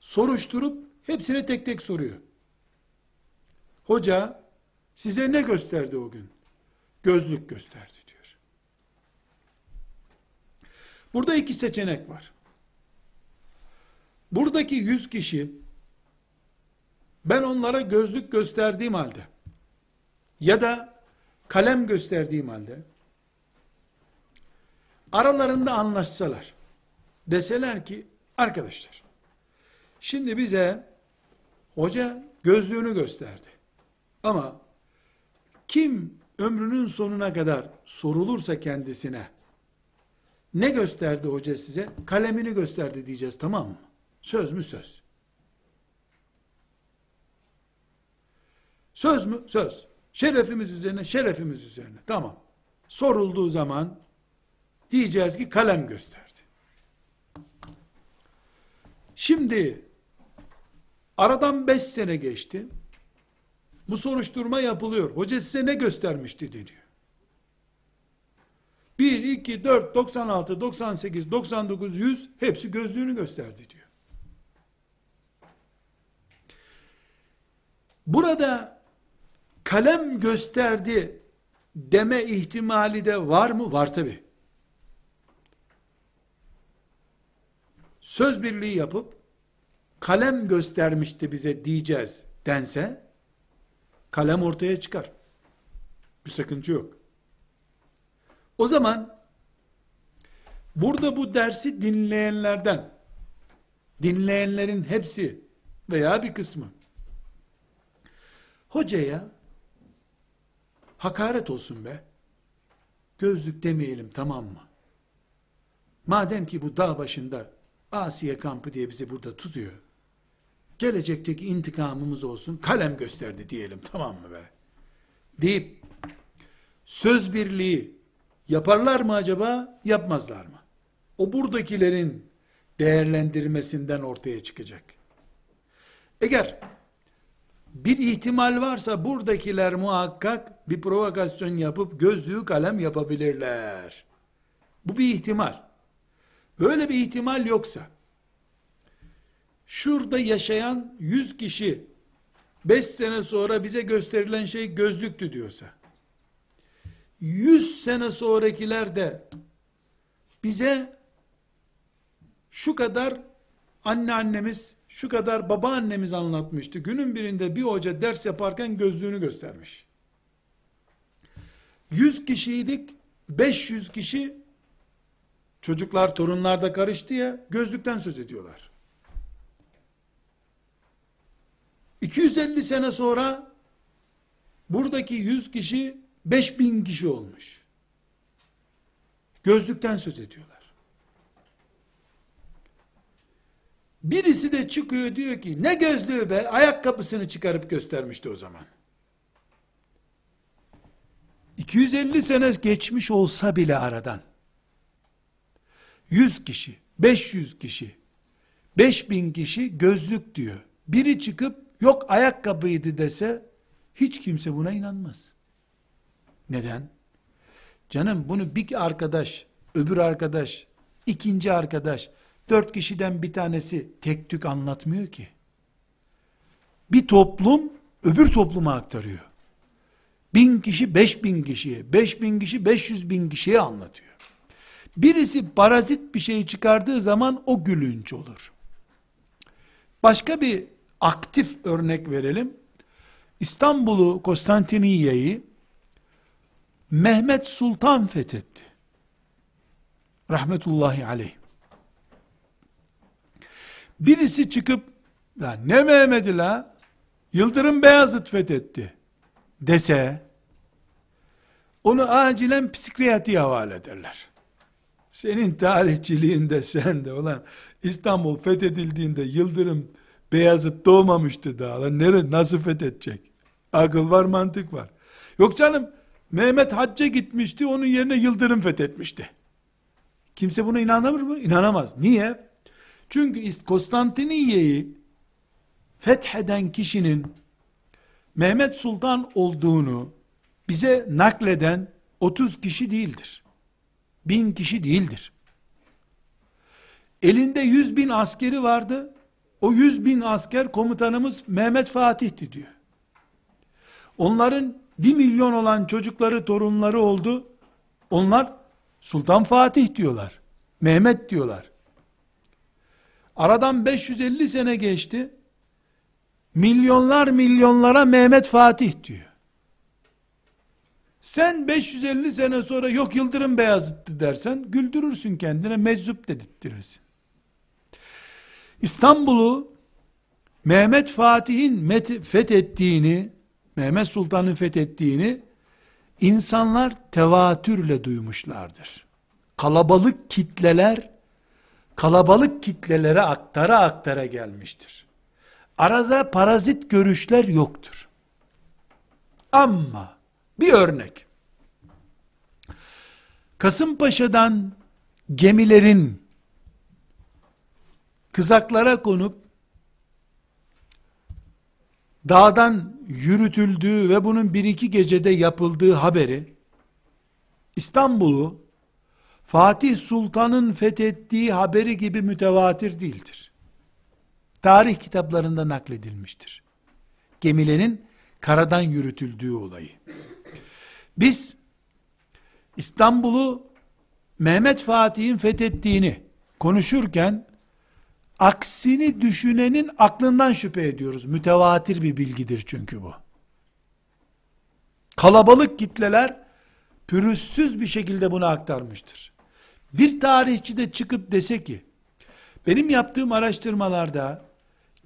A: soruşturup hepsine tek tek soruyor. Hoca size ne gösterdi o gün? Gözlük gösterdi diyor. Burada iki seçenek var. Buradaki yüz kişi ben onlara gözlük gösterdiğim halde ya da kalem gösterdiğim halde aralarında anlaşsalar deseler ki arkadaşlar şimdi bize hoca gözlüğünü gösterdi ama kim ömrünün sonuna kadar sorulursa kendisine ne gösterdi hoca size? Kalemini gösterdi diyeceğiz tamam mı? Söz mü söz? Söz mü? Söz. Şerefimiz üzerine, şerefimiz üzerine. Tamam. Sorulduğu zaman diyeceğiz ki kalem gösterdi. Şimdi aradan beş sene geçti. Bu soruşturma yapılıyor. Hoca size ne göstermişti deniyor. 1, 2, 4, 96, 98, 99, 100 hepsi gözlüğünü gösterdi diyor. Burada kalem gösterdi deme ihtimali de var mı? Var tabi. Söz birliği yapıp kalem göstermişti bize diyeceğiz dense kalem ortaya çıkar. Bir sakınca yok. O zaman burada bu dersi dinleyenlerden dinleyenlerin hepsi veya bir kısmı hocaya hakaret olsun be. Gözlük demeyelim tamam mı? Madem ki bu dağ başında Asiye kampı diye bizi burada tutuyor. Gelecekteki intikamımız olsun kalem gösterdi diyelim tamam mı be? Deyip söz birliği yaparlar mı acaba yapmazlar mı? O buradakilerin değerlendirmesinden ortaya çıkacak. Eğer bir ihtimal varsa buradakiler muhakkak bir provokasyon yapıp gözlüğü kalem yapabilirler. Bu bir ihtimal. Böyle bir ihtimal yoksa, şurada yaşayan yüz kişi, beş sene sonra bize gösterilen şey gözlüktü diyorsa, yüz sene sonrakiler de bize şu kadar anneannemiz, şu kadar babaannemiz anlatmıştı. Günün birinde bir hoca ders yaparken gözlüğünü göstermiş. 100 kişiydik, 500 kişi çocuklar, torunlar da karıştı ya, gözlükten söz ediyorlar. 250 sene sonra buradaki 100 kişi 5000 kişi olmuş. Gözlükten söz ediyorlar. Birisi de çıkıyor diyor ki ne gözlüğü be ayakkabısını çıkarıp göstermişti o zaman. 250 sene geçmiş olsa bile aradan 100 kişi, 500 kişi, 5000 kişi gözlük diyor. Biri çıkıp yok ayakkabıydı dese hiç kimse buna inanmaz. Neden? Canım bunu bir arkadaş, öbür arkadaş, ikinci arkadaş Dört kişiden bir tanesi tek tük anlatmıyor ki. Bir toplum öbür topluma aktarıyor. Bin kişi beş bin kişiye, beş bin kişi beş yüz bin kişiye anlatıyor. Birisi parazit bir şey çıkardığı zaman o gülünç olur. Başka bir aktif örnek verelim. İstanbul'u, Konstantiniyye'yi Mehmet Sultan fethetti. Rahmetullahi aleyh. Birisi çıkıp ya ne Mehmet'i la Yıldırım Beyazıt fethetti dese onu acilen psikiyatriye havale ederler. Senin tarihçiliğinde sen de olan İstanbul fethedildiğinde Yıldırım Beyazıt doğmamıştı daha. Nere, nasıl fethedecek? Akıl var mantık var. Yok canım Mehmet hacca gitmişti onun yerine Yıldırım fethetmişti. Kimse buna inanır mı? İnanamaz. Niye? Çünkü Konstantiniye'yi fetheden kişinin Mehmet Sultan olduğunu bize nakleden 30 kişi değildir. Bin kişi değildir. Elinde 100 bin askeri vardı. O 100 bin asker komutanımız Mehmet Fatih'ti diyor. Onların 1 milyon olan çocukları, torunları oldu. Onlar Sultan Fatih diyorlar. Mehmet diyorlar. Aradan 550 sene geçti. Milyonlar milyonlara Mehmet Fatih diyor. Sen 550 sene sonra yok Yıldırım Beyazıt'tı dersen güldürürsün kendine meczup dedirttirirsin. İstanbul'u Mehmet Fatih'in fethettiğini, Mehmet Sultan'ın fethettiğini insanlar tevatürle duymuşlardır. Kalabalık kitleler kalabalık kitlelere aktara aktara gelmiştir. Arada parazit görüşler yoktur. Ama bir örnek. Kasımpaşa'dan gemilerin kızaklara konup dağdan yürütüldüğü ve bunun bir iki gecede yapıldığı haberi İstanbul'u Fatih Sultan'ın fethettiği haberi gibi mütevatir değildir. Tarih kitaplarında nakledilmiştir. Gemilerin karadan yürütüldüğü olayı. Biz İstanbul'u Mehmet Fatih'in fethettiğini konuşurken aksini düşünenin aklından şüphe ediyoruz. Mütevatir bir bilgidir çünkü bu. Kalabalık kitleler pürüzsüz bir şekilde bunu aktarmıştır. Bir tarihçi de çıkıp dese ki, benim yaptığım araştırmalarda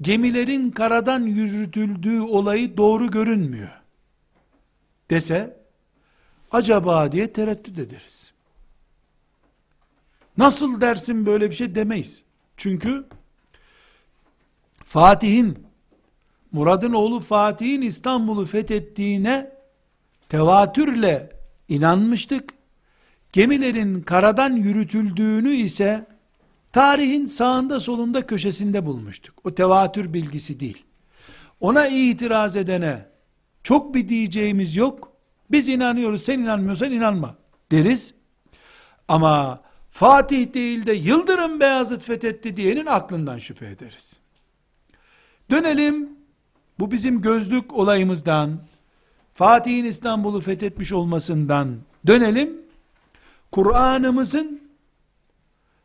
A: gemilerin karadan yürütüldüğü olayı doğru görünmüyor. Dese, acaba diye tereddüt ederiz. Nasıl dersin böyle bir şey demeyiz. Çünkü Fatih'in, Murad'ın oğlu Fatih'in İstanbul'u fethettiğine tevatürle inanmıştık. Gemilerin karadan yürütüldüğünü ise tarihin sağında solunda köşesinde bulmuştuk. O tevatür bilgisi değil. Ona itiraz edene çok bir diyeceğimiz yok. Biz inanıyoruz sen inanmıyorsan inanma deriz. Ama Fatih değil de Yıldırım Beyazıt fethetti diyenin aklından şüphe ederiz. Dönelim bu bizim gözlük olayımızdan Fatih'in İstanbul'u fethetmiş olmasından dönelim Kur'an'ımızın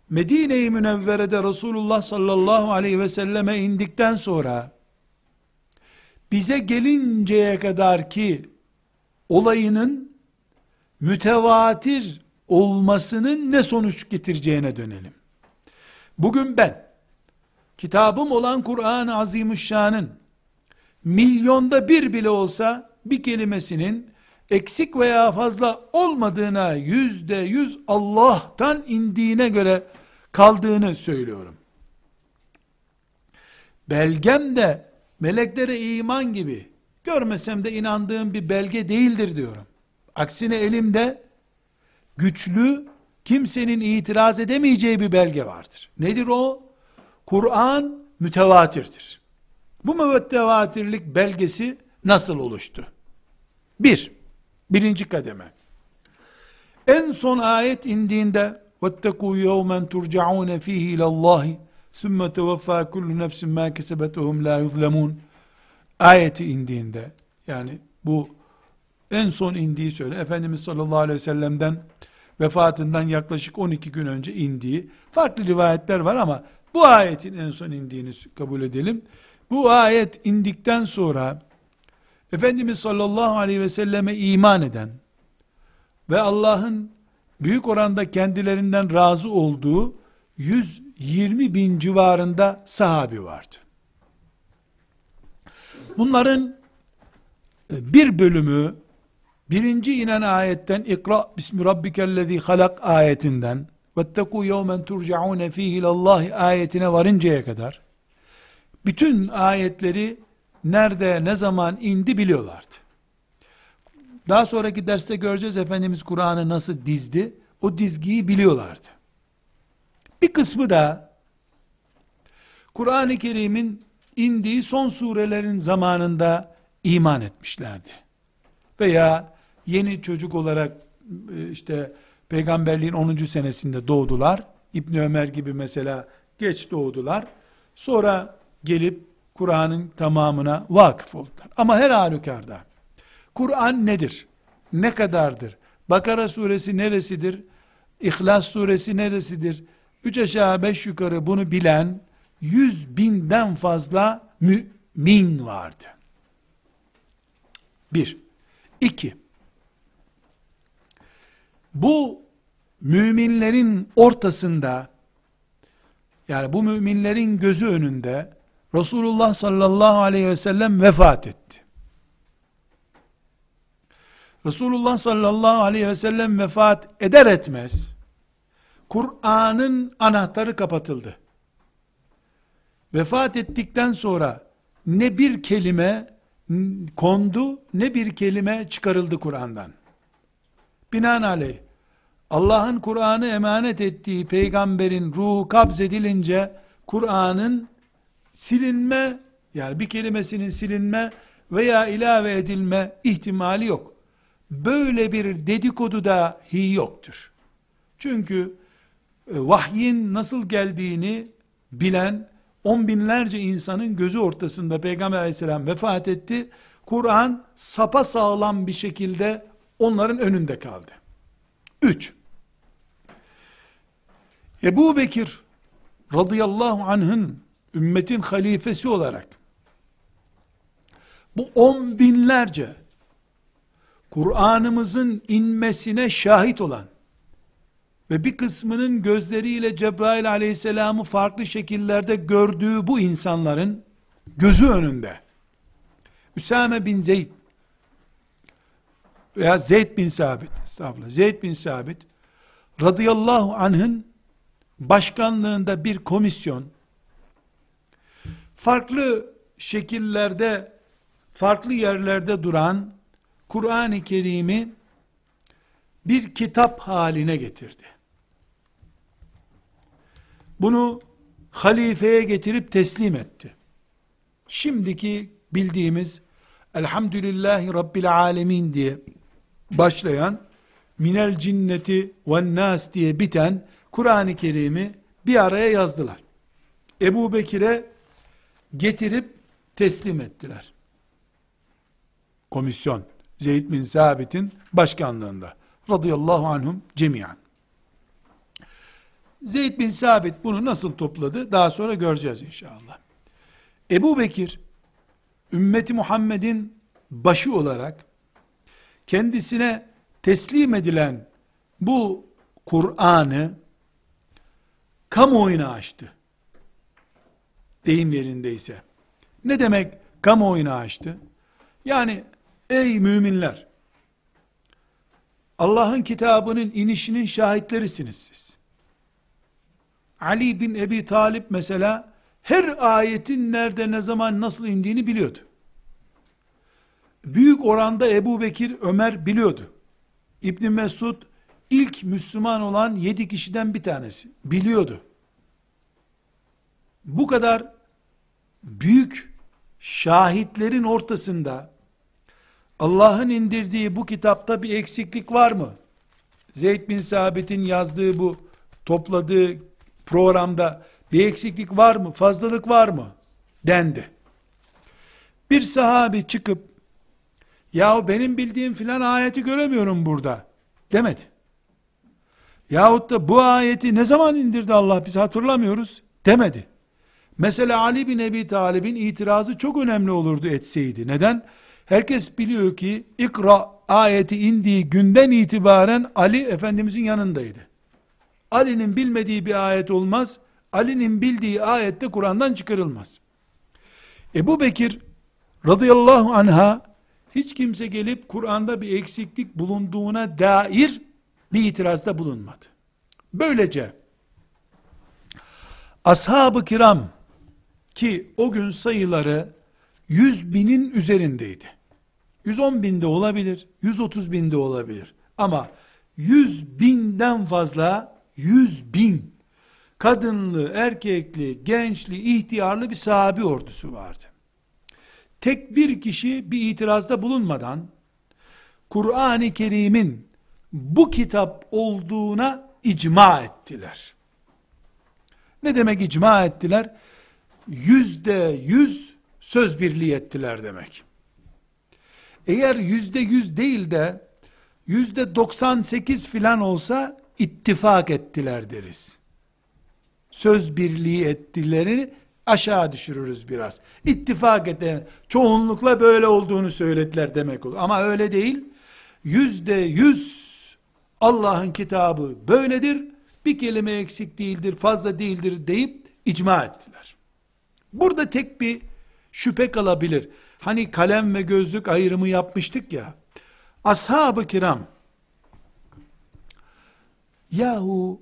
A: Medine-i Münevvere'de Resulullah sallallahu aleyhi ve selleme indikten sonra bize gelinceye kadar ki olayının mütevatir olmasının ne sonuç getireceğine dönelim. Bugün ben kitabım olan Kur'an-ı Azimüşşan'ın milyonda bir bile olsa bir kelimesinin eksik veya fazla olmadığına yüzde yüz Allah'tan indiğine göre kaldığını söylüyorum. Belgem de meleklere iman gibi görmesem de inandığım bir belge değildir diyorum. Aksine elimde güçlü kimsenin itiraz edemeyeceği bir belge vardır. Nedir o? Kur'an mütevatirdir. Bu mütevatirlik belgesi nasıl oluştu? Bir, Birinci kademe. En son ayet indiğinde وَاتَّقُوا يَوْمًا تُرْجَعُونَ ف۪يهِ اِلَى اللّٰهِ ثُمَّ تَوَفَّى كُلُّ نَفْسٍ مَا كَسَبَتْ وَهُمْ لَا يُظْلَمُونَ ayeti indiğinde yani bu en son indiği söyle Efendimiz sallallahu aleyhi ve sellem'den vefatından yaklaşık 12 gün önce indiği farklı rivayetler var ama bu ayetin en son indiğini kabul edelim. Bu ayet indikten sonra Efendimiz sallallahu aleyhi ve selleme iman eden ve Allah'ın büyük oranda kendilerinden razı olduğu 120 bin civarında sahabi vardı. Bunların e, bir bölümü birinci inen ayetten ikra bismi rabbikellezi halak ayetinden وَاتَّقُوا يَوْمًا تُرْجَعُونَ ف۪يهِ اللّٰهِ ayetine varıncaya kadar bütün ayetleri nerede ne zaman indi biliyorlardı. Daha sonraki derste göreceğiz Efendimiz Kur'an'ı nasıl dizdi. O dizgiyi biliyorlardı. Bir kısmı da Kur'an-ı Kerim'in indiği son surelerin zamanında iman etmişlerdi. Veya yeni çocuk olarak e, işte peygamberliğin 10. senesinde doğdular. İbni Ömer gibi mesela geç doğdular. Sonra gelip Kur'an'ın tamamına vakıf oldular. Ama her halükarda Kur'an nedir? Ne kadardır? Bakara suresi neresidir? İhlas suresi neresidir? Üç aşağı beş yukarı bunu bilen yüz binden fazla mümin vardı. Bir. İki. Bu müminlerin ortasında yani bu müminlerin gözü önünde Resulullah sallallahu aleyhi ve sellem vefat etti. Resulullah sallallahu aleyhi ve sellem vefat eder etmez Kur'an'ın anahtarı kapatıldı. Vefat ettikten sonra ne bir kelime kondu ne bir kelime çıkarıldı Kur'an'dan. Binaenaleyh Allah'ın Kur'an'ı emanet ettiği peygamberin ruhu kabzedilince Kur'an'ın silinme yani bir kelimesinin silinme veya ilave edilme ihtimali yok. Böyle bir dedikodu dahi yoktur. Çünkü e, vahyin nasıl geldiğini bilen on binlerce insanın gözü ortasında Peygamber aleyhisselam vefat etti. Kur'an sapa sağlam bir şekilde onların önünde kaldı. Üç. Ebu Bekir radıyallahu anh'ın ümmetin halifesi olarak bu on binlerce Kur'an'ımızın inmesine şahit olan ve bir kısmının gözleriyle Cebrail aleyhisselamı farklı şekillerde gördüğü bu insanların gözü önünde Üsame bin Zeyd veya Zeyd bin Sabit estağfurullah Zeyd bin Sabit radıyallahu anh'ın başkanlığında bir komisyon farklı şekillerde farklı yerlerde duran Kur'an-ı Kerim'i bir kitap haline getirdi. Bunu halifeye getirip teslim etti. Şimdiki bildiğimiz Elhamdülillahi Rabbil Alemin diye başlayan minel cinneti ve nas diye biten Kur'an-ı Kerim'i bir araya yazdılar. Ebu Bekir'e getirip teslim ettiler. Komisyon Zeyd bin Sabit'in başkanlığında radıyallahu anhum cemiyan. Zeyd bin Sabit bunu nasıl topladı? Daha sonra göreceğiz inşallah. Ebu Bekir, ümmeti Muhammed'in başı olarak, kendisine teslim edilen bu Kur'an'ı kamuoyuna açtı. Deyim yerindeyse. Ne demek kamuoyuna açtı? Yani ey müminler, Allah'ın kitabının inişinin şahitlerisiniz siz. Ali bin Ebi Talip mesela her ayetin nerede ne zaman nasıl indiğini biliyordu. Büyük oranda Ebu Bekir Ömer biliyordu. İbni Mesud ilk Müslüman olan yedi kişiden bir tanesi. Biliyordu. Bu kadar büyük şahitlerin ortasında Allah'ın indirdiği bu kitapta bir eksiklik var mı? Zeyd bin Sabit'in yazdığı bu topladığı programda bir eksiklik var mı? Fazlalık var mı? Dendi. Bir sahabi çıkıp yahu benim bildiğim filan ayeti göremiyorum burada demedi. Yahut da bu ayeti ne zaman indirdi Allah biz hatırlamıyoruz demedi. Mesela Ali bin Ebi Talib'in itirazı çok önemli olurdu etseydi. Neden? Herkes biliyor ki ikra ayeti indiği günden itibaren Ali Efendimizin yanındaydı. Ali'nin bilmediği bir ayet olmaz. Ali'nin bildiği ayette Kur'an'dan çıkarılmaz. Ebu Bekir radıyallahu anha hiç kimse gelip Kur'an'da bir eksiklik bulunduğuna dair bir itirazda bulunmadı. Böylece ashab-ı kiram ki o gün sayıları 100 binin üzerindeydi. 110 binde olabilir, 130 binde olabilir. Ama 100 binden fazla, 100 bin kadınlı, erkekli, gençli, ihtiyarlı bir sahabi ordusu vardı. Tek bir kişi bir itirazda bulunmadan, Kur'an-ı Kerim'in bu kitap olduğuna icma ettiler. Ne demek icma ettiler? Yüzde yüz söz birliği ettiler demek. Eğer yüzde yüz değil de yüzde doksan sekiz filan olsa ittifak ettiler deriz. Söz birliği ettilerini aşağı düşürürüz biraz. İttifak eden çoğunlukla böyle olduğunu söylediler demek olur. Ama öyle değil. Yüzde yüz Allah'ın kitabı böyledir. Bir kelime eksik değildir, fazla değildir deyip icma ettiler. Burada tek bir şüphe kalabilir. Hani kalem ve gözlük ayrımı yapmıştık ya. Ashab-ı kiram yahu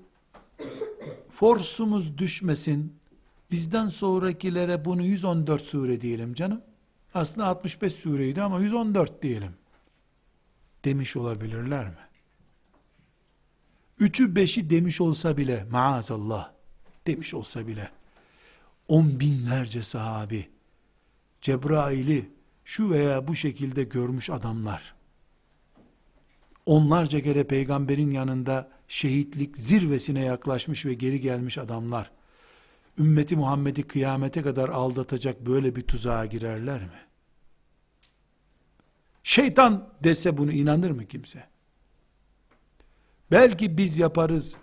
A: forsumuz düşmesin bizden sonrakilere bunu 114 sure diyelim canım. Aslında 65 sureydi ama 114 diyelim. Demiş olabilirler mi? Üçü beşi demiş olsa bile maazallah demiş olsa bile on binlerce sahabi Cebrail'i şu veya bu şekilde görmüş adamlar onlarca kere peygamberin yanında şehitlik zirvesine yaklaşmış ve geri gelmiş adamlar ümmeti Muhammed'i kıyamete kadar aldatacak böyle bir tuzağa girerler mi? Şeytan dese bunu inanır mı kimse? Belki biz yaparız.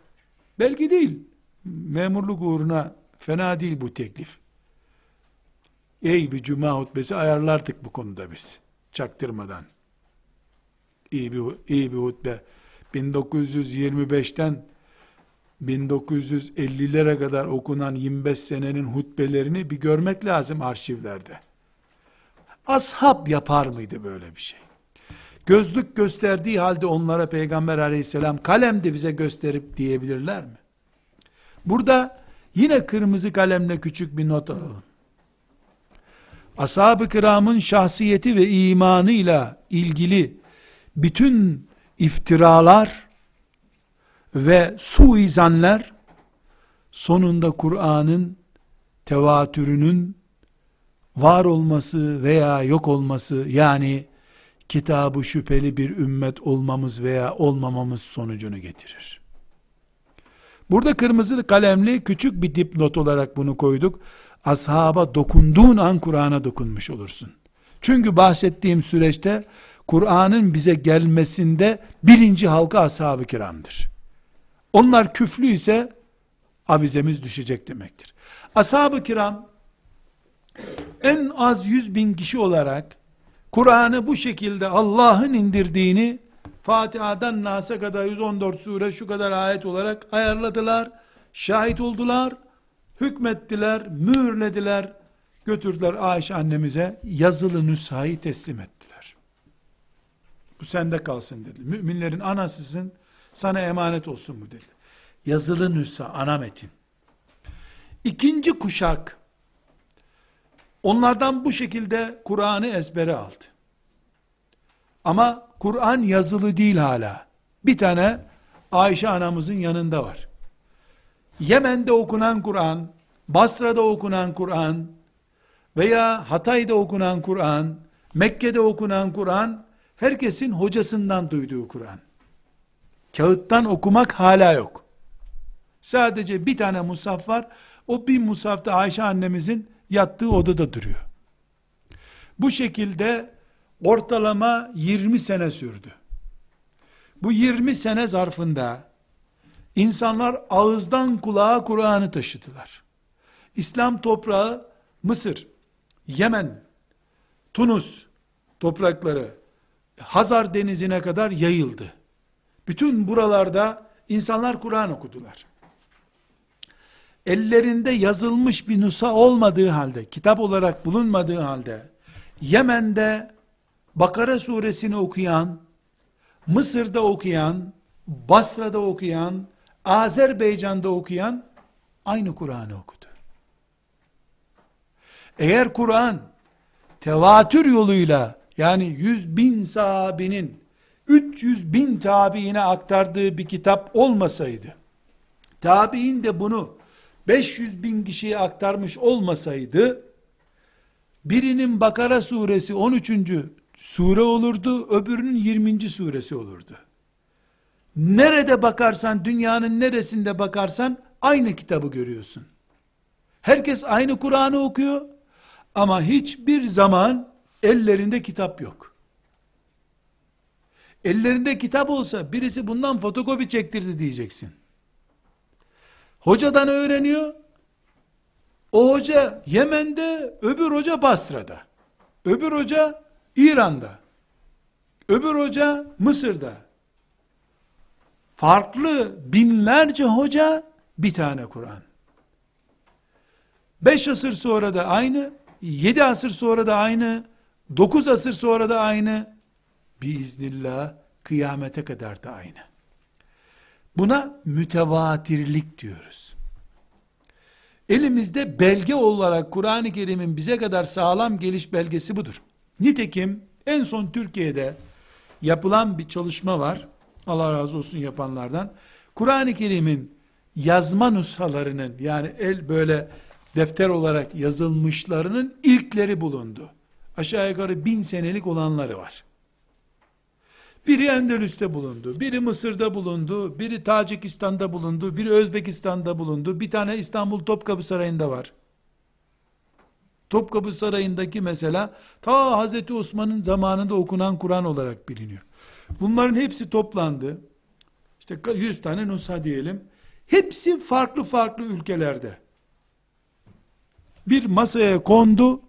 A: Belki değil. Memurluk uğruna fena değil bu teklif. Ey bir cuma hutbesi ayarlardık bu konuda biz. Çaktırmadan. İyi bir, iyi bir hutbe. 1925'ten 1950'lere kadar okunan 25 senenin hutbelerini bir görmek lazım arşivlerde. Ashab yapar mıydı böyle bir şey? Gözlük gösterdiği halde onlara Peygamber aleyhisselam kalem de bize gösterip diyebilirler mi? Burada yine kırmızı kalemle küçük bir not alalım. Ashab-ı kiramın şahsiyeti ve imanıyla ilgili bütün iftiralar ve suizanlar sonunda Kur'an'ın tevatürünün var olması veya yok olması yani kitabı şüpheli bir ümmet olmamız veya olmamamız sonucunu getirir. Burada kırmızı kalemli küçük bir dipnot olarak bunu koyduk. Ashaba dokunduğun an Kur'an'a dokunmuş olursun. Çünkü bahsettiğim süreçte Kur'an'ın bize gelmesinde birinci halka ashab-ı kiramdır. Onlar küflü ise avizemiz düşecek demektir. Ashab-ı kiram en az yüz bin kişi olarak Kur'an'ı bu şekilde Allah'ın indirdiğini Fatiha'dan Nas'a kadar 114 sure şu kadar ayet olarak ayarladılar. Şahit oldular. Hükmettiler, mühürlediler. Götürdüler Ayşe annemize yazılı nüshayı teslim ettiler. Bu sende kalsın dedi. Müminlerin anasısın, sana emanet olsun bu dedi. Yazılı nüsha, ana metin. İkinci kuşak, Onlardan bu şekilde Kur'an'ı ezbere aldı. Ama Kur'an yazılı değil hala. Bir tane Ayşe anamızın yanında var. Yemen'de okunan Kur'an, Basra'da okunan Kur'an veya Hatay'da okunan Kur'an, Mekke'de okunan Kur'an, herkesin hocasından duyduğu Kur'an. Kağıttan okumak hala yok. Sadece bir tane musaf var. O bir musafta Ayşe annemizin yattığı odada duruyor. Bu şekilde ortalama 20 sene sürdü. Bu 20 sene zarfında insanlar ağızdan kulağa Kur'an'ı taşıdılar. İslam toprağı Mısır, Yemen, Tunus toprakları Hazar denizine kadar yayıldı. Bütün buralarda insanlar Kur'an okudular ellerinde yazılmış bir nusa olmadığı halde, kitap olarak bulunmadığı halde, Yemen'de Bakara suresini okuyan, Mısır'da okuyan, Basra'da okuyan, Azerbaycan'da okuyan aynı Kur'an'ı okudu. Eğer Kur'an tevatür yoluyla yani yüz bin sahabinin 300 bin tabiine aktardığı bir kitap olmasaydı, tabi'in de bunu 500 bin kişiye aktarmış olmasaydı, birinin Bakara suresi 13. sure olurdu, öbürünün 20. suresi olurdu. Nerede bakarsan, dünyanın neresinde bakarsan, aynı kitabı görüyorsun. Herkes aynı Kur'an'ı okuyor, ama hiçbir zaman ellerinde kitap yok. Ellerinde kitap olsa birisi bundan fotokopi çektirdi diyeceksin. Hocadan öğreniyor. O hoca Yemen'de, öbür hoca Basra'da. Öbür hoca İran'da. Öbür hoca Mısır'da. Farklı binlerce hoca bir tane Kur'an. Beş asır sonra da aynı, yedi asır sonra da aynı, dokuz asır sonra da aynı, biiznillah kıyamete kadar da aynı. Buna mütevatirlik diyoruz. Elimizde belge olarak Kur'an-ı Kerim'in bize kadar sağlam geliş belgesi budur. Nitekim en son Türkiye'de yapılan bir çalışma var. Allah razı olsun yapanlardan. Kur'an-ı Kerim'in yazma nushalarının yani el böyle defter olarak yazılmışlarının ilkleri bulundu. Aşağı yukarı bin senelik olanları var. Biri Endülüs'te bulundu, biri Mısır'da bulundu, biri Tacikistan'da bulundu, biri Özbekistan'da bulundu, bir tane İstanbul Topkapı Sarayı'nda var. Topkapı Sarayı'ndaki mesela ta Hazreti Osman'ın zamanında okunan Kur'an olarak biliniyor. Bunların hepsi toplandı. İşte 100 tane nusha diyelim. Hepsi farklı farklı ülkelerde. Bir masaya kondu.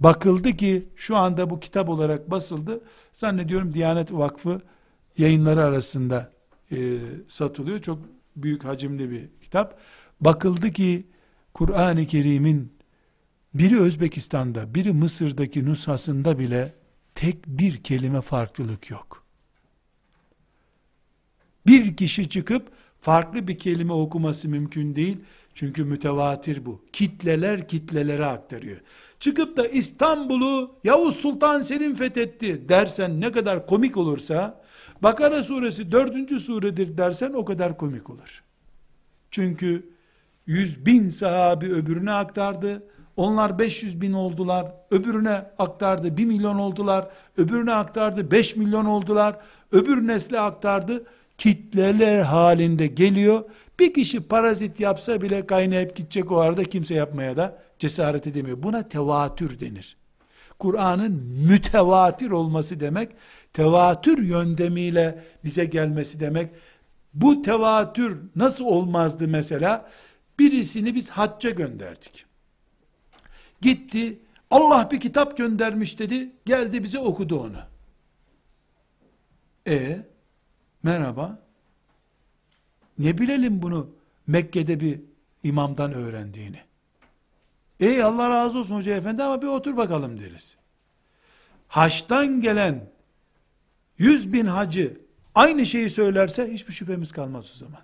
A: Bakıldı ki şu anda bu kitap olarak basıldı. Zannediyorum Diyanet Vakfı yayınları arasında e, satılıyor. Çok büyük hacimli bir kitap. Bakıldı ki Kur'an-ı Kerim'in biri Özbekistan'da, biri Mısır'daki nushasında bile tek bir kelime farklılık yok. Bir kişi çıkıp farklı bir kelime okuması mümkün değil. Çünkü mütevatir bu. Kitleler kitlelere aktarıyor. Çıkıp da İstanbul'u Yavuz Sultan Selim fethetti dersen ne kadar komik olursa, Bakara suresi dördüncü suredir dersen o kadar komik olur. Çünkü yüz bin sahabi öbürüne aktardı. Onlar 500 bin oldular. Öbürüne aktardı 1 milyon oldular. Öbürüne aktardı 5 milyon oldular. Öbür nesle aktardı. Kitleler halinde geliyor. Bir kişi parazit yapsa bile kaynayıp gidecek o arada kimse yapmaya da cesaret edemiyor. Buna tevatür denir. Kur'an'ın mütevatir olması demek, tevatür yöndemiyle bize gelmesi demek. Bu tevatür nasıl olmazdı mesela? Birisini biz hacca gönderdik. Gitti, Allah bir kitap göndermiş dedi, geldi bize okudu onu. E merhaba, ne bilelim bunu Mekke'de bir imamdan öğrendiğini. Ey Allah razı olsun hoca efendi ama bir otur bakalım deriz. Haçtan gelen yüz bin hacı aynı şeyi söylerse hiçbir şüphemiz kalmaz o zaman.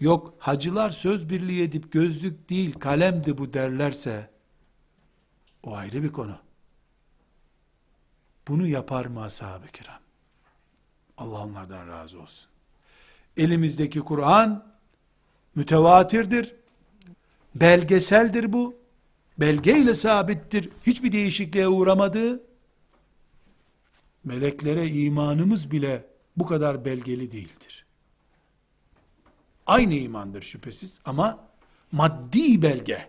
A: Yok hacılar söz birliği edip gözlük değil kalemdi bu derlerse o ayrı bir konu. Bunu yapar mı ashab-ı kiram? Allah onlardan razı olsun. Elimizdeki Kur'an mütevatirdir. Belgeseldir bu. Belgeyle sabittir. Hiçbir değişikliğe uğramadığı meleklere imanımız bile bu kadar belgeli değildir. Aynı imandır şüphesiz ama maddi belge,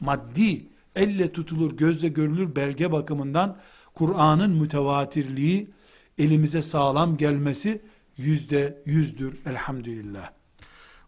A: maddi, elle tutulur, gözle görülür belge bakımından Kur'an'ın mütevatirliği elimize sağlam gelmesi yüzde yüzdür elhamdülillah.